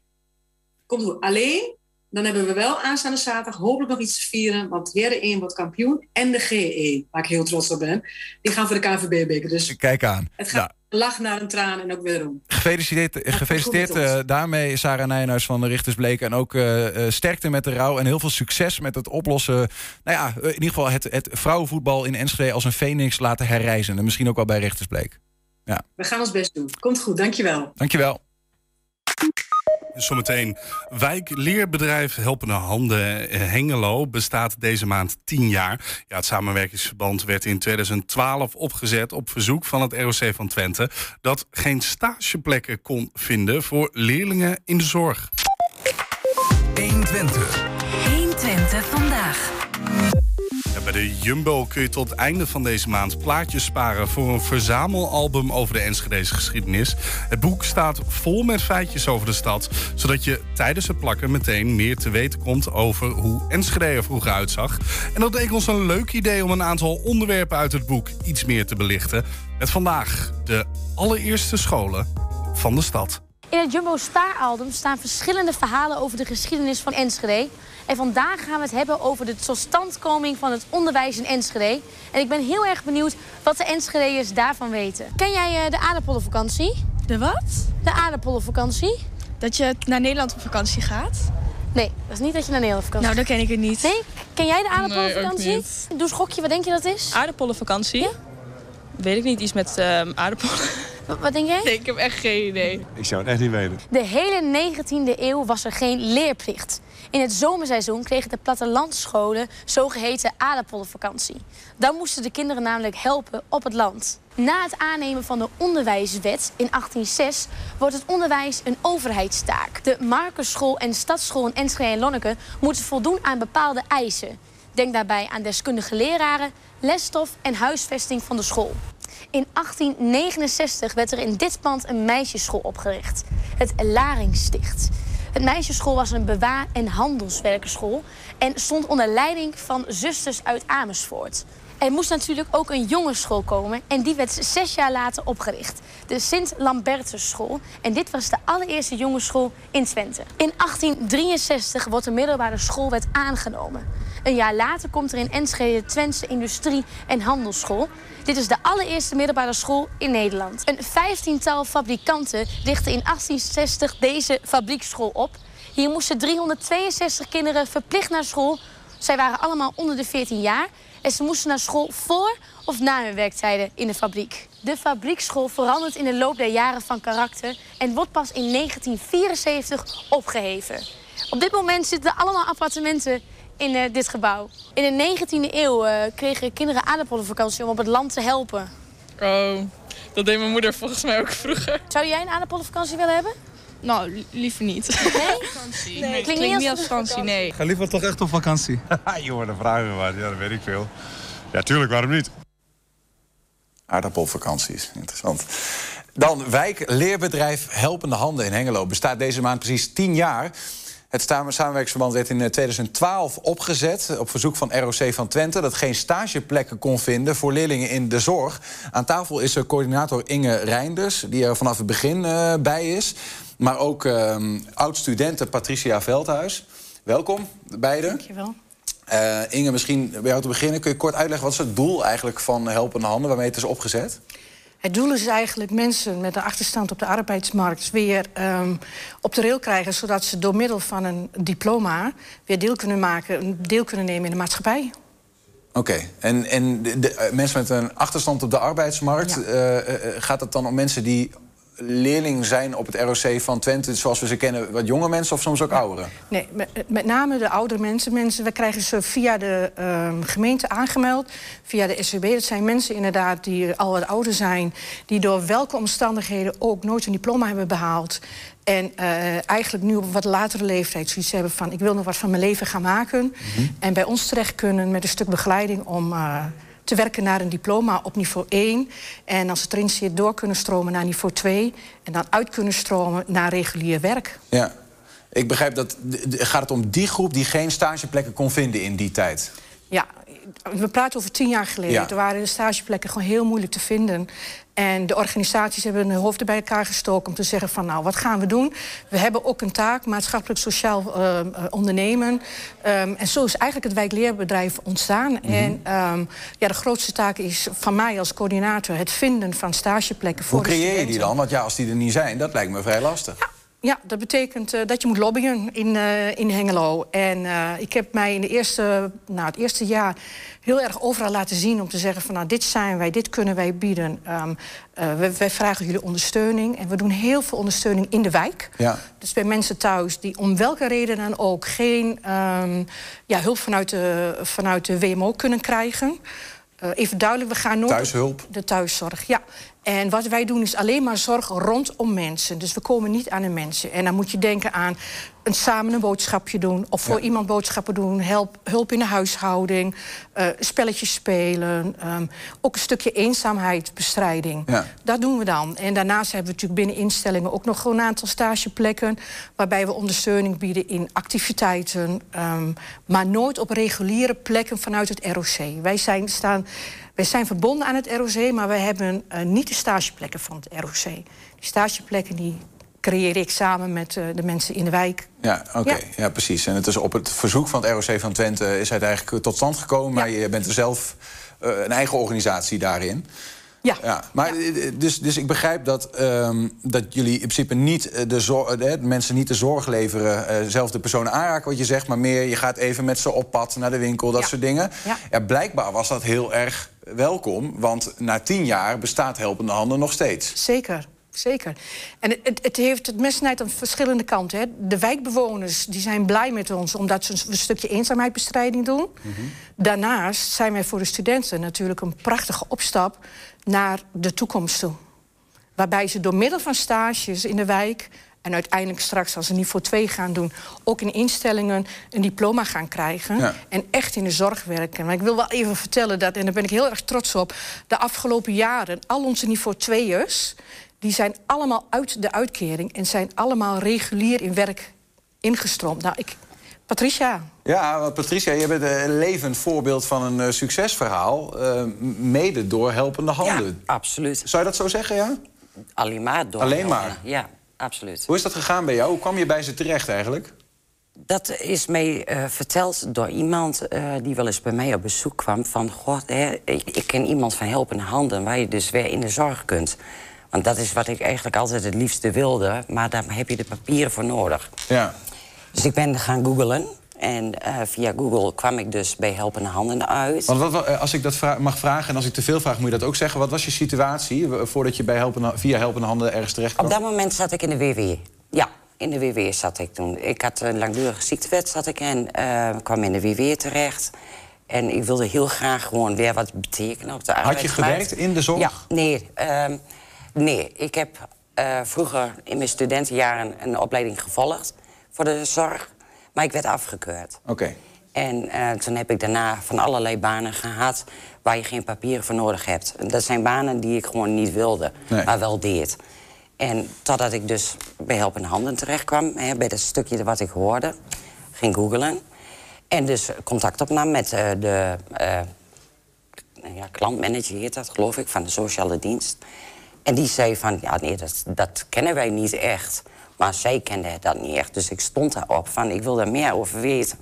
Komt goed. Alleen, dan hebben we wel aanstaande zaterdag hopelijk nog iets te vieren. Want Heren 1 wordt kampioen. En de GE, waar ik heel trots op ben. Die gaan voor de KVB-beker. Dus Kijk aan. Het gaat lach naar een traan en ook wederom. Gefeliciteerd, gefeliciteerd uh, daarmee, Sarah Nijnhuis van de Richtersbleken. En ook uh, uh, sterkte met de rouw. En heel veel succes met het oplossen. Nou ja, in ieder geval het, het vrouwenvoetbal in Enschede als een phoenix laten herreizen. En misschien ook wel bij Richtersbleek. Ja. We gaan ons best doen. Komt goed, dankjewel. Dankjewel. Zometeen. Wijkleerbedrijf Helpende Handen Hengelo bestaat deze maand 10 jaar. Ja, het samenwerkingsverband werd in 2012 opgezet op verzoek van het ROC van Twente... dat geen stageplekken kon vinden voor leerlingen in de zorg. 120. 120 vandaag. Bij de Jumbo kun je tot het einde van deze maand plaatjes sparen voor een verzamelalbum over de Enschedese geschiedenis. Het boek staat vol met feitjes over de stad, zodat je tijdens het plakken meteen meer te weten komt over hoe Enschede er vroeger uitzag. En dat leek ons een leuk idee om een aantal onderwerpen uit het boek iets meer te belichten. Met vandaag de allereerste scholen van de stad. In het Jumbo Star-album staan verschillende verhalen over de geschiedenis van Enschede. En vandaag gaan we het hebben over de totstandkoming van het onderwijs in Enschede. En ik ben heel erg benieuwd wat de Enschedeërs daarvan weten. Ken jij uh, de aardappellenvakantie? De wat? De aardappellenvakantie. Dat je naar Nederland op vakantie gaat? Nee, dat is niet dat je naar Nederland op vakantie Nou, dan ken ik het niet. Nee? Ken jij de aardappellenvakantie? Nee, Doe schokje, wat denk je dat is? Aardappellenvakantie? Ja? Weet ik niet, iets met uh, aardappelen. Wat, wat denk jij? Nee, ik heb echt geen idee. Ik zou het echt niet weten. De hele 19e eeuw was er geen leerplicht. In het zomerseizoen kregen de plattelandscholen zogeheten aardappelvakantie. Dan moesten de kinderen namelijk helpen op het land. Na het aannemen van de onderwijswet in 1806 wordt het onderwijs een overheidstaak. De Markerschool en Stadsschool in Enschede en Lonneke moeten voldoen aan bepaalde eisen. Denk daarbij aan deskundige leraren, lesstof en huisvesting van de school. In 1869 werd er in dit pand een meisjesschool opgericht, het Laringssticht. Het meisjesschool was een bewaar- en handelswerkerschool en stond onder leiding van zusters uit Amersfoort. Er moest natuurlijk ook een jongensschool komen en die werd zes jaar later opgericht. De Sint-Lambertusschool. En dit was de allereerste jongensschool in Twente. In 1863 wordt de middelbare schoolwet aangenomen. Een jaar later komt er in Enschede de Twentse Industrie- en Handelsschool. Dit is de allereerste middelbare school in Nederland. Een vijftiental fabrikanten richtten in 1860 deze fabrieksschool op. Hier moesten 362 kinderen verplicht naar school. Zij waren allemaal onder de 14 jaar. En ze moesten naar school voor of na hun werktijden in de fabriek. De fabrieksschool verandert in de loop der jaren van karakter en wordt pas in 1974 opgeheven. Op dit moment zitten er allemaal appartementen in eh, dit gebouw. In de 19e eeuw eh, kregen kinderen aardappelvakantie om op het land te helpen. Oh, dat deed mijn moeder volgens mij ook vroeger. Zou jij een aardappelvakantie willen hebben? Nou, li- liever niet. Nee? Nee, klinkt klinkt niet niet als als vakantie, nee. Ik ga liever toch echt op vakantie. Jongen, dan vragen we wat. Ja, dat weet ik veel. Ja, tuurlijk, waarom niet? Aardappelvakanties, interessant. Dan wijk leerbedrijf Helpende Handen in Hengelo. Bestaat deze maand precies 10 jaar. Het samen- samenwerkingsverband werd in eh, 2012 opgezet... op verzoek van ROC van Twente... dat geen stageplekken kon vinden voor leerlingen in de zorg. Aan tafel is er coördinator Inge Reinders... die er vanaf het begin eh, bij is. Maar ook ehm, oud-studente Patricia Veldhuis. Welkom, beide. Dankjewel. Eh Inge, misschien bij jou te beginnen. Kun je kort uitleggen wat is het doel eigenlijk van Helpende Handen... waarmee het is opgezet? Het doel is eigenlijk mensen met een achterstand op de arbeidsmarkt weer ehm, op de rail krijgen, zodat ze door middel van een diploma weer deel kunnen maken, deel kunnen nemen in de maatschappij. Oké, en, en de, de, eh, mensen met een achterstand op de arbeidsmarkt... Ja. eh, eh, gaat het dan om mensen die leerling zijn op het ROC van Twente... zoals we ze kennen, wat jonge mensen of soms ook ouderen? Nee, met, met name de oudere mensen. mensen we krijgen ze via de ehm, gemeente aangemeld, via de SWB. Dat zijn mensen inderdaad die al wat ouder zijn... die door welke omstandigheden ook nooit een diploma hebben behaald... En eh, eigenlijk nu op wat latere leeftijd zoiets hebben van... ik wil nog wat van mijn leven gaan maken. En bij ons terecht kunnen met een stuk begeleiding om... eh, te werken naar een diploma op niveau 1. En als het erin zit, door kunnen stromen naar niveau 2. En dan uit kunnen stromen naar regulier werk. Ja. Ik begrijp dat... Gaat het om die groep die geen stageplekken kon vinden in die tijd? Ja, we praten over tien jaar geleden. Ja. Er waren de stageplekken gewoon heel moeilijk te vinden. En de organisaties hebben hun hoofden bij elkaar gestoken om te zeggen van nou, wat gaan we doen? We hebben ook een taak, maatschappelijk sociaal eh, eh, ondernemen. Ehm, en zo is eigenlijk het wijkleerbedrijf ontstaan. Mhm. En ehm, ja, de grootste taak is van mij als coördinator het vinden van stageplekken voor Hoe creëer je die dan? Want ja, als die er niet zijn, dat lijkt me vrij lastig. Ja, dat betekent eh, dat je moet lobbyen in, in Hengelo. En ik heb mij in de eerste, nou, het eerste jaar heel erg overal laten zien... om te zeggen van nou, dit zijn wij, dit kunnen wij bieden. Ehm, eh, wij, wij vragen jullie ondersteuning. En we doen heel veel ondersteuning in de wijk. Ja. Dus bij mensen thuis die om welke reden dan ook... geen ehm, ja, hulp vanuit de, vanuit de WMO kunnen krijgen... Eh, even duidelijk, we gaan nooit... Thuishulp? De thuiszorg, ja. En wat wij doen is alleen maar zorg rondom mensen. Dus we komen niet aan de mensen. En dan moet je denken aan een, samen een boodschapje doen... of voor Ja. iemand boodschappen doen, help, hulp in de huishouding... eh, spelletjes spelen, ehm, ook een stukje eenzaamheidsbestrijding. Ja. Dat doen we dan. En daarnaast hebben we natuurlijk binnen instellingen... ook nog gewoon een aantal stageplekken... waarbij we ondersteuning bieden in activiteiten... ehm, maar nooit op reguliere plekken vanuit het ROC. Wij zijn, staan, wij zijn verbonden aan het ROC... maar wij hebben eh, niet de stageplekken van het ROC. Die stageplekken die creëer ik samen met eh, de mensen in de wijk. Ja, oké. Ja. Ja. precies. En het is op het verzoek van het ROC van Twente is het eigenlijk tot stand gekomen. Maar je bent er zelf eh, een eigen organisatie daarin. Ja. ja. Maar, eh, Dus, dus ik begrijp dat, ehm, dat jullie in principe niet de zor- de mensen niet de zorg leveren, eh, zelf de personen aanraken, wat je zegt, maar meer je gaat even met ze op pad naar de winkel, dat Ja. soort dingen. Ja. Ja, blijkbaar was dat heel erg welkom, want na tien jaar bestaat Helpende Handen nog steeds. Zeker, zeker. En het, het, heeft het mes snijdt aan verschillende kanten. Hè. De wijkbewoners die zijn blij met ons omdat ze een stukje eenzaamheidsbestrijding doen. Daarnaast zijn wij voor de studenten natuurlijk een prachtige opstap naar de toekomst toe. Waarbij ze door middel van stages in de wijk en uiteindelijk straks als ze niveau 2 gaan doen, ook in instellingen een diploma gaan krijgen Ja. en echt in de zorg werken. Maar ik wil wel even vertellen dat, en daar ben ik heel erg trots op, de afgelopen jaren al onze niveau 2'ers, die zijn allemaal uit de uitkering en zijn allemaal regulier in werk ingestroomd. Nou, ik, Patricia, Ja, want Patricia, je bent een levend voorbeeld van een eh, succesverhaal, eh, mede door Helpende Handen. Ja, absoluut. Zou je dat zo zeggen, ja? Alleen maar door. Alleen maar? Ja, absoluut. Hoe is dat gegaan bij jou? Hoe kwam je bij ze terecht eigenlijk? Dat is mij eh, verteld door iemand eh, die wel eens bij mij op bezoek kwam. Van, god, hè, ik, ik ken iemand van helpende handen... waar je dus weer in de zorg kunt. Want dat is wat ik eigenlijk altijd het liefste wilde. Maar daar heb je de papieren voor nodig. Ja. Dus ik ben gaan googlen. En eh, via Google kwam ik dus bij helpende handen uit. Want wat, eh, als ik dat vra- mag vragen en als ik te veel vraag, moet je dat ook zeggen. Wat was je situatie eh, voordat je bij helpende, via Helpende Handen ergens terecht kwam? Op dat moment zat ik in de WW. Ja, in de WW zat ik toen. Ik had een langdurige ziektewet zat ik en eh, kwam in de WW terecht. En ik wilde heel graag gewoon weer wat betekenen op de Had je arbeidsmarkt. gewerkt in de zorg? Ja, nee. ehm, nee, ik heb eh, vroeger in mijn studentenjaren een opleiding gevolgd voor de zorg. Maar ik werd afgekeurd. Oké. En eh, toen heb ik daarna van allerlei banen gehad waar je geen papieren voor nodig hebt. Dat zijn banen die ik gewoon niet wilde, Nee. maar wel deed. En totdat ik dus bij Helpende Handen terecht kwam, hè, bij dat stukje wat ik hoorde, ging googlen. En dus contact opnam met eh, de ja, klantmanager, heet dat geloof ik, van de sociale dienst. En die zei van, ja nee, dat, dat kennen wij niet echt. Maar zij kende dat niet echt. Dus ik stond daarop van, ik wil daar meer over weten.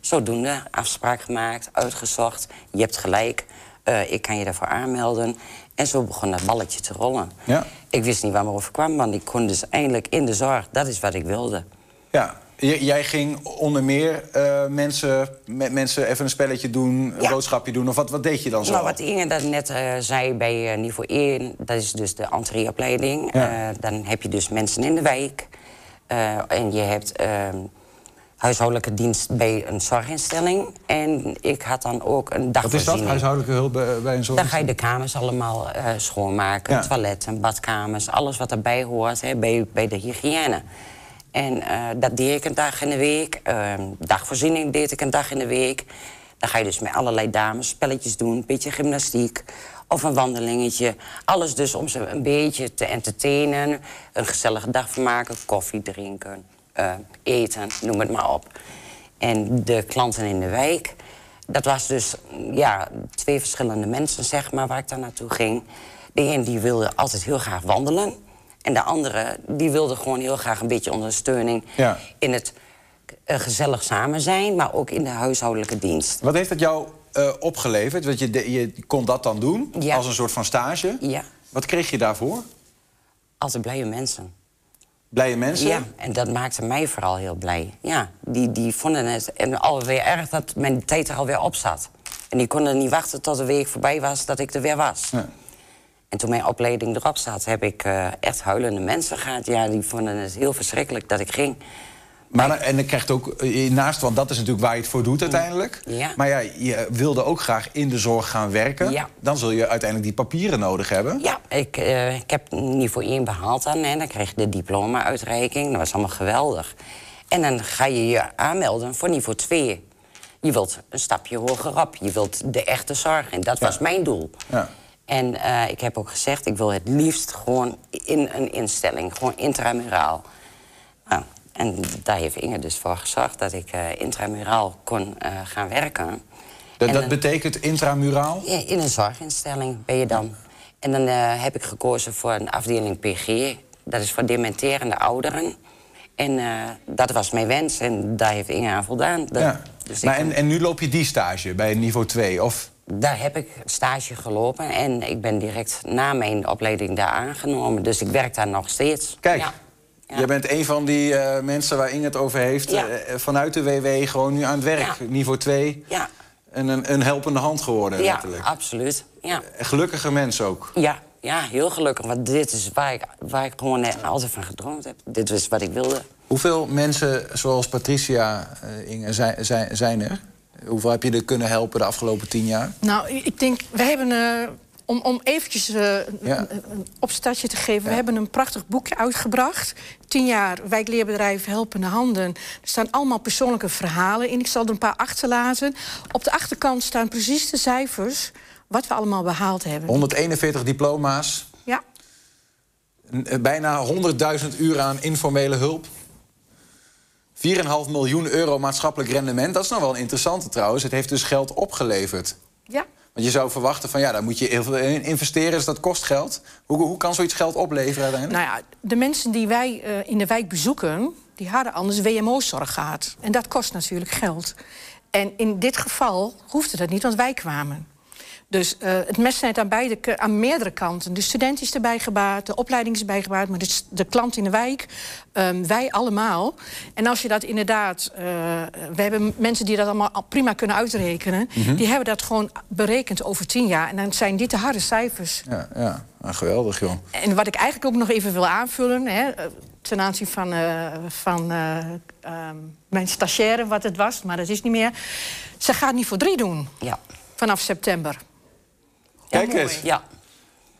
Zodoende, afspraak gemaakt, uitgezocht. Je hebt gelijk, eh, ik kan je daarvoor aanmelden. En zo begon dat balletje te rollen. Ja. Ik wist niet waar me over kwam, want ik kon dus eindelijk in de zorg. Dat is wat ik wilde. Ja. Jij ging onder meer eh, mensen, met mensen even een spelletje doen, een Ja. boodschapje doen. Of wat, wat deed je dan zo? Nou, wat Inge dat net eh, zei bij eh, niveau 1, dat is dus de entreeopleiding. Ja. Dan heb je dus mensen in de wijk. En je hebt ehm, huishoudelijke dienst bij een zorginstelling. En ik had dan ook een wat is dagvoorziening. dat, huishoudelijke hulp bij, bij een zorg? Dan ga je de kamers allemaal schoonmaken. Ja. Toiletten, badkamers, alles wat erbij hoort hè, bij, bij de hygiëne. En eh, dat deed ik een dag in de week. Ehm, dagvoorziening deed ik een dag in de week. Dan ga je dus met allerlei dames spelletjes doen. Een beetje gymnastiek of een wandelingetje. Alles dus om ze een beetje te entertainen. Een gezellige dag van maken. Koffie drinken, eh, eten, noem het maar op. En de klanten in de wijk... Dat was dus ja, twee verschillende mensen, zeg maar, waar ik daar naartoe ging. De een die wilde altijd heel graag wandelen. En de andere die wilde gewoon heel graag een beetje ondersteuning... Ja. in het eh, gezellig samen zijn, maar ook in de huishoudelijke dienst. Wat heeft dat jou eh, opgeleverd? Want je, de- je kon dat dan doen Ja. als een soort van stage. Ja, Wat kreeg je daarvoor? altijd blije mensen. Blije mensen? Ja, en dat maakte mij vooral heel blij. Ja, die, die vonden het en alweer erg dat mijn tijd er alweer op zat. En die konden niet wachten tot de week voorbij was dat ik er weer was. Ja. En toen mijn opleiding erop zat, heb ik eh, echt huilende mensen gehad. Ja, die vonden het heel verschrikkelijk dat ik ging. Maar, dan- en dan krijgt ook eh, naast, want dat is natuurlijk waar je het voor doet uiteindelijk. Ja. Maar ja, je wilde ook graag in de zorg gaan werken. Ja. Dan zul je uiteindelijk die papieren nodig hebben. Ja, ik, eh, ik heb niveau 1 behaald dan. En dan kreeg je de diploma-uitreiking. Dat was allemaal geweldig. En dan ga je je aanmelden voor niveau 2. Je wilt een stapje hoger op. Je wilt de echte zorg. En dat was mijn doel. Ja. En eh, ik heb ook gezegd, ik wil het liefst gewoon in een instelling. Gewoon intramuraal. Nou, en daar heeft Inge dus voor gezorgd dat ik eh, intramuraal kon eh, gaan werken. Dat, En dat dan- betekent intramuraal? in een zorginstelling ben je dan. En dan heb ik gekozen voor een afdeling PG. Dat is voor dementerende ouderen. En dat was mijn wens en daar heeft Inge aan voldaan. Dat- Ja. Dus Maar en, en nu loop je die stage bij niveau 2? Of Daar heb ik stage gelopen en ik ben direct na mijn opleiding daar aangenomen. Dus ik werk daar nog steeds. Kijk, Ja. jij bent een van die eh, mensen waar Inge het over heeft. Ja. eh, vanuit de WW gewoon nu aan het werk. Niveau 2. Ja. En een, een helpende hand geworden, Ja, letterlijk. absoluut. Ja. Gelukkige mens ook. Ja, ja, heel gelukkig. Want dit is waar ik, waar ik gewoon eh, altijd van gedroomd heb. Dit is wat ik wilde. Hoeveel mensen zoals Patricia, eh, Inge, zijn, zijn, zijn er? Hoeveel heb je er kunnen helpen de afgelopen tien jaar? Nou, ik denk, we hebben... eh, om, om eventjes eh, een- Ja. een, een opstartje te geven... we hebben een prachtig boekje uitgebracht. Tien jaar wijkleerbedrijf Helpende Handen. Er staan allemaal persoonlijke verhalen in. Ik zal er een paar achterlaten. Op de achterkant staan precies de cijfers... wat we allemaal behaald hebben. 141 diploma's, Ja, eh, bijna 100.000 uur aan informele hulp. 4,5 miljoen euro maatschappelijk rendement. Dat is nog wel een interessante trouwens. Het heeft dus geld opgeleverd. ja. Want je zou verwachten van ja, daar moet je heel veel in investeren, dus dat kost geld. Hoe, hoe kan zoiets geld opleveren uiteindelijk? Nou ja, de mensen die wij eh, in de wijk bezoeken... die hadden anders WMO-zorg gehad. En dat kost natuurlijk geld. En in dit geval hoefde dat niet, want wij kwamen. Dus eh, het mes snijdt aan, beide, aan meerdere kanten. De student is erbij gebaat, de opleiding is erbij gebaat... maar de, klant in de wijk, ehm, wij allemaal. En als je dat inderdaad... eh, we hebben mensen die dat allemaal al prima kunnen uitrekenen... Mhm. die hebben dat gewoon berekend over tien jaar. En dan zijn dit de harde cijfers. Ja, ja. Ah, geweldig joh. En wat ik eigenlijk ook nog even wil aanvullen... Hè, eh, ten aanzien van, eh, van eh, ehm, mijn stagiaire, wat het was, maar dat is niet meer. Ze gaat niet voor drie doen Ja. vanaf september. Kijk eens. Ja.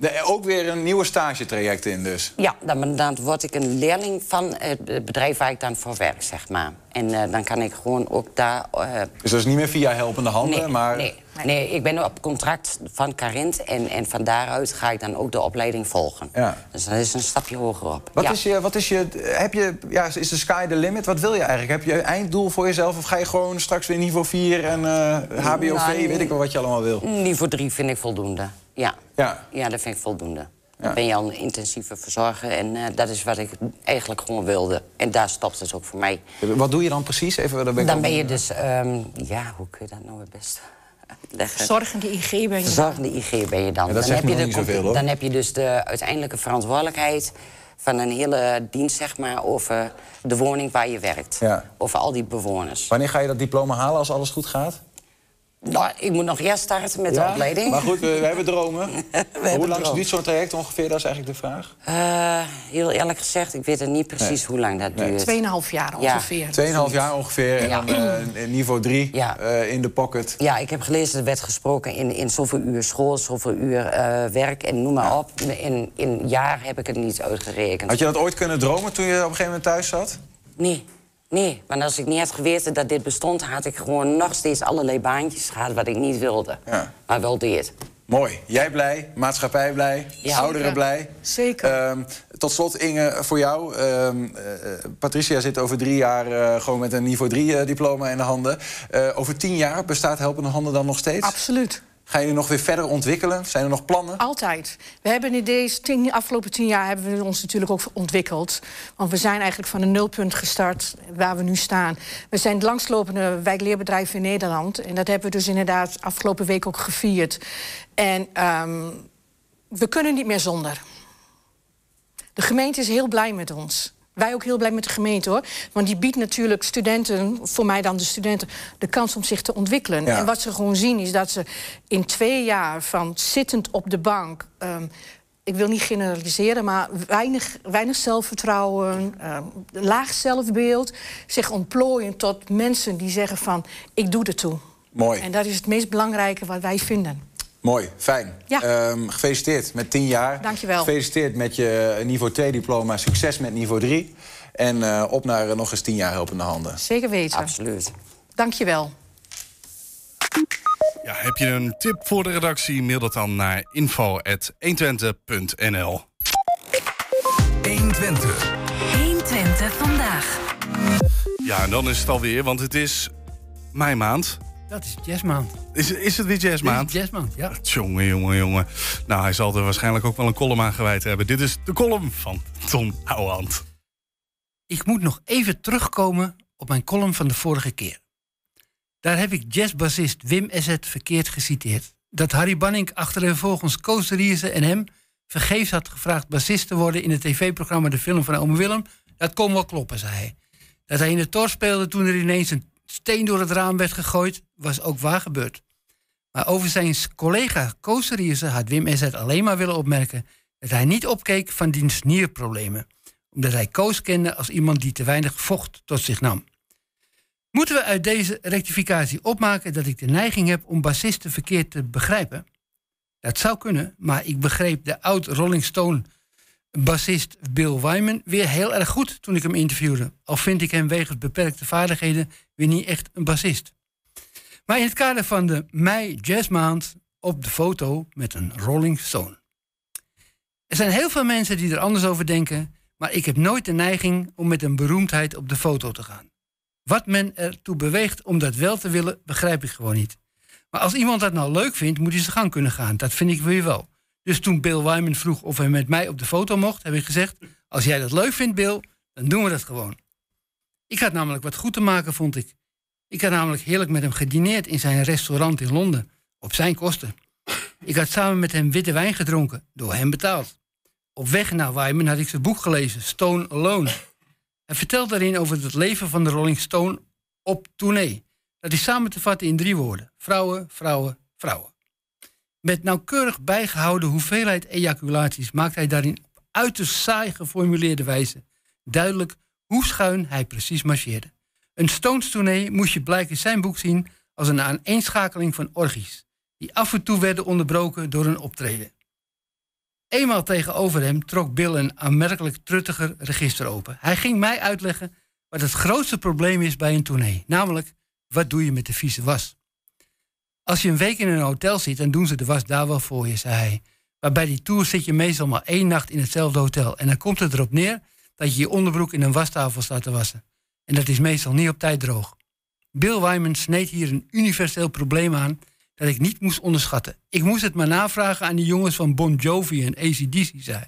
Er ook weer een nieuwe stagetraject in dus. Ja, dan, dan word ik een leerling van het bedrijf waar ik dan voor werk, zeg maar. En eh, dan kan ik gewoon ook daar... eh, Dus dat is niet meer via helpende handen, nee, maar... nee, nee, ik ben op contract van Carint en, en van daaruit ga ik dan ook de opleiding volgen. Ja. Dus dat is een stapje hoger op. Wat ja. is je, wat is je, heb je, ja, is de sky the limit? Wat wil je eigenlijk? Heb je een einddoel voor jezelf? Of ga je gewoon straks weer niveau 4 en eh HBOV, Nou, weet ik wel wat je allemaal wil? Niveau 3 vind ik voldoende. Ja. Ja. Ja, dat vind ik voldoende. Ja. Dan ben je al een intensieve verzorger en eh, dat is wat ik eigenlijk gewoon wilde. En daar stopt het ook voor mij. Wat doe je dan precies? Even, dan ben ik Dan ben je dus, ehm, ja, hoe kun je dat nou het beste uitleggen? Zorgende IG ben je. Verzorgende IG ben je dan. Ja, dat dan, heb je de, zoveel, hoor. dan heb je dus de uiteindelijke verantwoordelijkheid van een hele dienst, zeg maar, over de woning waar je werkt. Ja. Over al die bewoners. Wanneer ga je dat diploma halen als alles goed gaat? Nou, ik moet nog eerst starten met de opleiding. Maar goed, we, we hebben dromen. Hoe hebben lang droom. duurt zo'n traject ongeveer? Dat is eigenlijk de vraag. Eh, heel eerlijk gezegd, ik weet het niet precies Nee. hoe lang dat Nee. duurt. Tweeënhalf jaar Ja. ongeveer. Tweeënhalf jaar ongeveer en Ja. dan eh, niveau 3 Ja. in de pocket. Ja, ik heb gelezen, er werd gesproken in, in zoveel uur school, zoveel uur eh, werk en noem maar op. In, in jaar heb ik het niet uitgerekend. Had je dat ooit kunnen dromen toen je op een gegeven moment thuis zat? Nee, nee. Want als ik niet had geweten dat dit bestond... had ik gewoon nog steeds allerlei baantjes gehad wat ik niet wilde. Ja. Maar wel deed. Mooi. Jij blij, maatschappij blij, Ja. ouderen Zeker. blij. Zeker. Ehm, tot slot, Inge, voor jou. Ehm, eh, Patricia zit over drie jaar eh, gewoon met een niveau 3 eh, diploma in de handen. Eh, over tien jaar bestaat Helpende Handen dan nog steeds? Absoluut. Ga je nog weer verder ontwikkelen? Zijn er nog plannen? Altijd. We hebben in deze afgelopen tien jaar hebben we ons natuurlijk ook ontwikkeld. Want we zijn eigenlijk van een nulpunt gestart waar we nu staan. We zijn het langslopende wijkleerbedrijf in Nederland. En dat hebben we dus inderdaad afgelopen week ook gevierd. En ehm, we kunnen niet meer zonder. De gemeente is heel blij met ons. Wij ook heel blij met de gemeente hoor. Want die biedt natuurlijk studenten, voor mij dan de studenten, de kans om zich te ontwikkelen. Ja. En wat ze gewoon zien is dat ze in twee jaar van zittend op de bank. ehm, ik wil niet generaliseren, maar weinig, weinig zelfvertrouwen, ehm, laag zelfbeeld, zich ontplooien tot mensen die zeggen van ik doe ertoe. Mooi. En dat is het meest belangrijke wat wij vinden. Mooi, fijn. Ja. Ehm, gefeliciteerd met 10 jaar. Dankjewel. Gefeliciteerd met je niveau 2 diploma. Succes met niveau 3. En eh, op naar eh, nog eens 10 jaar helpende handen. Zeker weten. Absoluut. Dankjewel. Ja, heb je een tip voor de redactie? Mail dat dan naar info.120.nl 120. 120 vandaag. Ja, en dan is het alweer, want het is mei maand. Dat is jazzmaand. Is, is het weer jazzmaand? Is jazzmaand, ja. Jongen, jongen, jongen. Nou, hij zal er waarschijnlijk ook wel een column aan gewijd hebben. Dit is de column van Tom Ouwehand. Ik moet nog even terugkomen op mijn column van de vorige keer. Daar heb ik jazzbassist Wim Esset verkeerd geciteerd. Dat Harry Banning achter en volgens Koos Riese en hem vergeefs had gevraagd bassist te worden in het tv-programma De Film van Ome Willem, dat kon wel kloppen, zei hij. Dat hij in de tor speelde toen er ineens een steen door het raam werd gegooid, was ook waar gebeurd. Maar over zijn collega Koos Riese had Wim Esset alleen maar willen opmerken dat hij niet opkeek van diens nierproblemen, omdat hij Koos kende als iemand die te weinig vocht tot zich nam. Moeten we uit deze rectificatie opmaken dat ik de neiging heb om bassisten verkeerd te begrijpen? Dat zou kunnen, maar ik begreep de oud Rolling Stone bassist Bill Wyman weer heel erg goed toen ik hem interviewde. Al vind ik hem wegens beperkte vaardigheden weer niet echt een bassist. Maar in het kader van de mei jazzmaand op de foto met een Rolling Stone. Er zijn heel veel mensen die er anders over denken, maar ik heb nooit de neiging om met een beroemdheid op de foto te gaan. Wat men ertoe beweegt om dat wel te willen, begrijp ik gewoon niet. Maar als iemand dat nou leuk vindt, moet hij zijn gang kunnen gaan. Dat vind ik weer wel. Dus toen Bill Wyman vroeg of hij met mij op de foto mocht, heb ik gezegd: Als jij dat leuk vindt, Bill, dan doen we dat gewoon. Ik had namelijk wat goed te maken, vond ik. Ik had namelijk heerlijk met hem gedineerd in zijn restaurant in Londen, op zijn kosten. Ik had samen met hem witte wijn gedronken, door hem betaald. Op weg naar Wyman had ik zijn boek gelezen, Stone Alone. Hij vertelt daarin over het leven van de Rolling Stone op tournee. Dat is samen te vatten in drie woorden: vrouwen, vrouwen, vrouwen. Met nauwkeurig bijgehouden hoeveelheid ejaculaties maakt hij daarin op uiterst saai geformuleerde wijze duidelijk hoe schuin hij precies marcheerde. Een Stones-tournee moest je blijkbaar zijn boek zien als een aaneenschakeling van orgies, die af en toe werden onderbroken door een optreden. Eenmaal tegenover hem trok Bill een aanmerkelijk truttiger register open. Hij ging mij uitleggen wat het grootste probleem is bij een tournee, namelijk wat doe je met de vieze was. Als je een week in een hotel zit, dan doen ze de was daar wel voor je, zei hij. Maar bij die tour zit je meestal maar één nacht in hetzelfde hotel. En dan komt het erop neer dat je je onderbroek in een wastafel staat te wassen. En dat is meestal niet op tijd droog. Bill Wyman sneed hier een universeel probleem aan dat ik niet moest onderschatten. Ik moest het maar navragen aan die jongens van Bon Jovi en ACDC, zei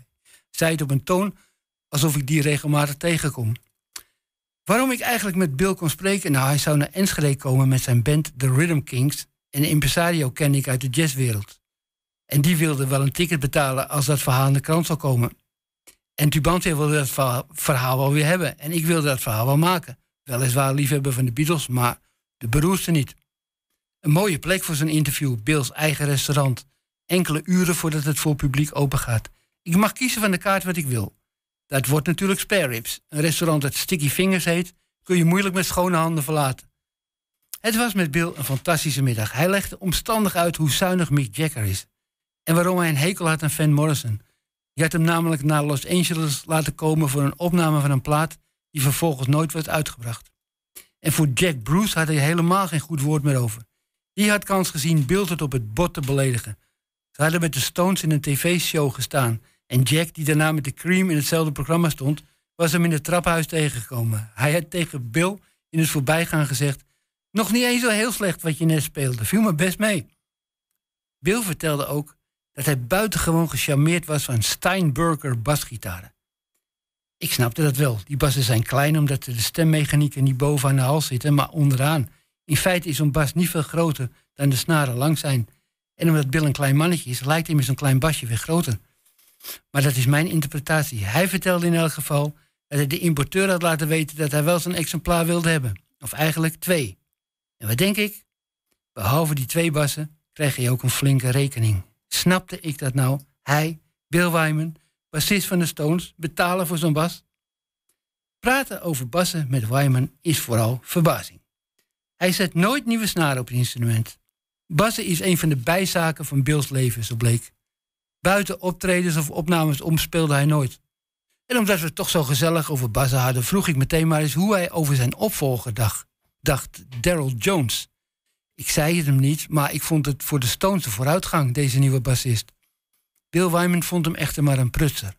Zei het op een toon alsof ik die regelmatig tegenkom. Waarom ik eigenlijk met Bill kon spreken? Nou, hij zou naar Enschede komen met zijn band The Rhythm Kings. En een impresario ken ik uit de jazzwereld. En die wilde wel een ticket betalen als dat verhaal in de krant zou komen. En Tubantia wilde dat verhaal wel weer hebben. En ik wilde dat verhaal wel maken. Weliswaar liefhebber van de Beatles, maar de beroerste niet. Een mooie plek voor zo'n interview, Bills eigen restaurant. Enkele uren voordat het voor publiek open gaat. Ik mag kiezen van de kaart wat ik wil. Dat wordt natuurlijk Spare Ribs. Een restaurant dat Sticky Fingers heet, kun je moeilijk met schone handen verlaten. Het was met Bill een fantastische middag. Hij legde omstandig uit hoe zuinig Mick Jagger is. En waarom hij een hekel had aan Van Morrison. Je had hem namelijk naar Los Angeles laten komen voor een opname van een plaat die vervolgens nooit werd uitgebracht. En voor Jack Bruce had hij helemaal geen goed woord meer over. Die had kans gezien Bill tot op het bot te beledigen. Ze hadden met de Stones in een tv-show gestaan. En Jack, die daarna met de Cream in hetzelfde programma stond, was hem in het traphuis tegengekomen. Hij had tegen Bill in het voorbijgaan gezegd: Nog niet eens zo heel slecht wat je net speelde, viel me best mee. Bill vertelde ook dat hij buitengewoon gecharmeerd was van Steinberger basgitaren. Ik snapte dat wel. Die bassen zijn klein omdat de stemmechanieken niet boven aan de hals zitten, maar onderaan. In feite is zo'n bas niet veel groter dan de snaren lang zijn. En omdat Bill een klein mannetje is, lijkt hij met zo'n klein basje weer groter. Maar dat is mijn interpretatie. Hij vertelde in elk geval dat hij de importeur had laten weten dat hij wel zijn exemplaar wilde hebben. Of eigenlijk twee. En wat denk ik? Behalve die twee bassen kreeg hij ook een flinke rekening. Snapte ik dat nou? Hij, Bill Wyman, bassist van de Stones, betalen voor zo'n bas? Praten over bassen met Wyman is vooral verbazing. Hij zet nooit nieuwe snaren op het instrument. Bassen is een van de bijzaken van Bills leven, zo bleek. Buiten optredens of opnames om speelde hij nooit. En omdat we het toch zo gezellig over bassen hadden, vroeg ik meteen maar eens hoe hij over zijn opvolger dacht, dacht Daryl Jones. Ik zei het hem niet, maar ik vond het voor de Stones vooruitgang, deze nieuwe bassist. Bill Wyman vond hem echter maar een prutser.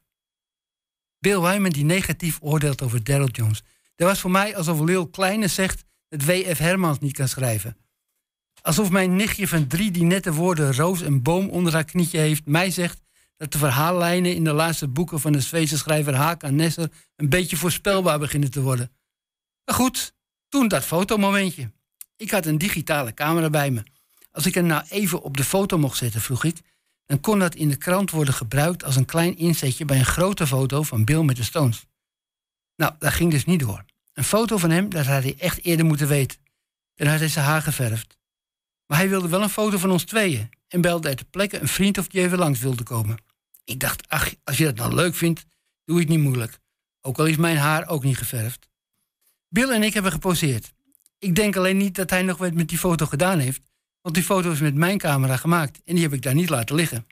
Bill Wyman die negatief oordeelt over Daryl Jones. Dat was voor mij alsof Lil Kleine zegt dat W.F. Hermans niet kan schrijven. Alsof mijn nichtje van drie die net de woorden roos en boom onder haar knietje heeft, mij zegt dat de verhaallijnen in de laatste boeken van de Zweedse schrijver Hakan Nesser een beetje voorspelbaar beginnen te worden. Maar goed, toen dat fotomomentje. Ik had een digitale camera bij me. Als ik hem nou even op de foto mocht zetten, vroeg ik, dan kon dat in de krant worden gebruikt als een klein inzetje bij een grote foto van Bill met de Stones. Nou, dat ging dus niet door. Een foto van hem, dat had hij echt eerder moeten weten. Dan had hij zijn haar geverfd. Maar hij wilde wel een foto van ons tweeën en belde uit de plekke een vriend of die even langs wilde komen. Ik dacht, ach, als je dat nou leuk vindt, doe het niet moeilijk. Ook al is mijn haar ook niet geverfd. Bill en ik hebben geposeerd. Ik denk alleen niet dat hij nog wat met die foto gedaan heeft, want die foto is met mijn camera gemaakt en die heb ik daar niet laten liggen.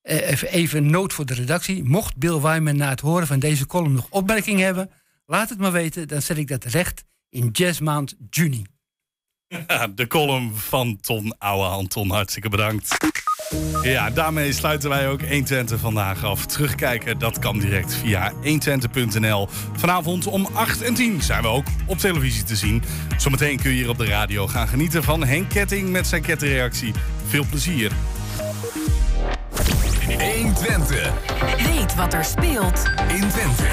Eh, even, even noot voor de redactie. Mocht Bill Wyman na het horen van deze column nog opmerkingen hebben, laat het maar weten, dan zet ik dat recht in jazzmaand juni. De column van Ton Ouwehand. Ton, hartstikke bedankt. Ja, daarmee sluiten wij ook 120 vandaag af. Terugkijken, dat kan direct via 120.nl. Vanavond om 8 en 10 zijn we ook op televisie te zien. Zometeen kun je hier op de radio gaan genieten van Henk Ketting met zijn kettingreactie. Veel plezier. 120. Weet wat er speelt In Twente.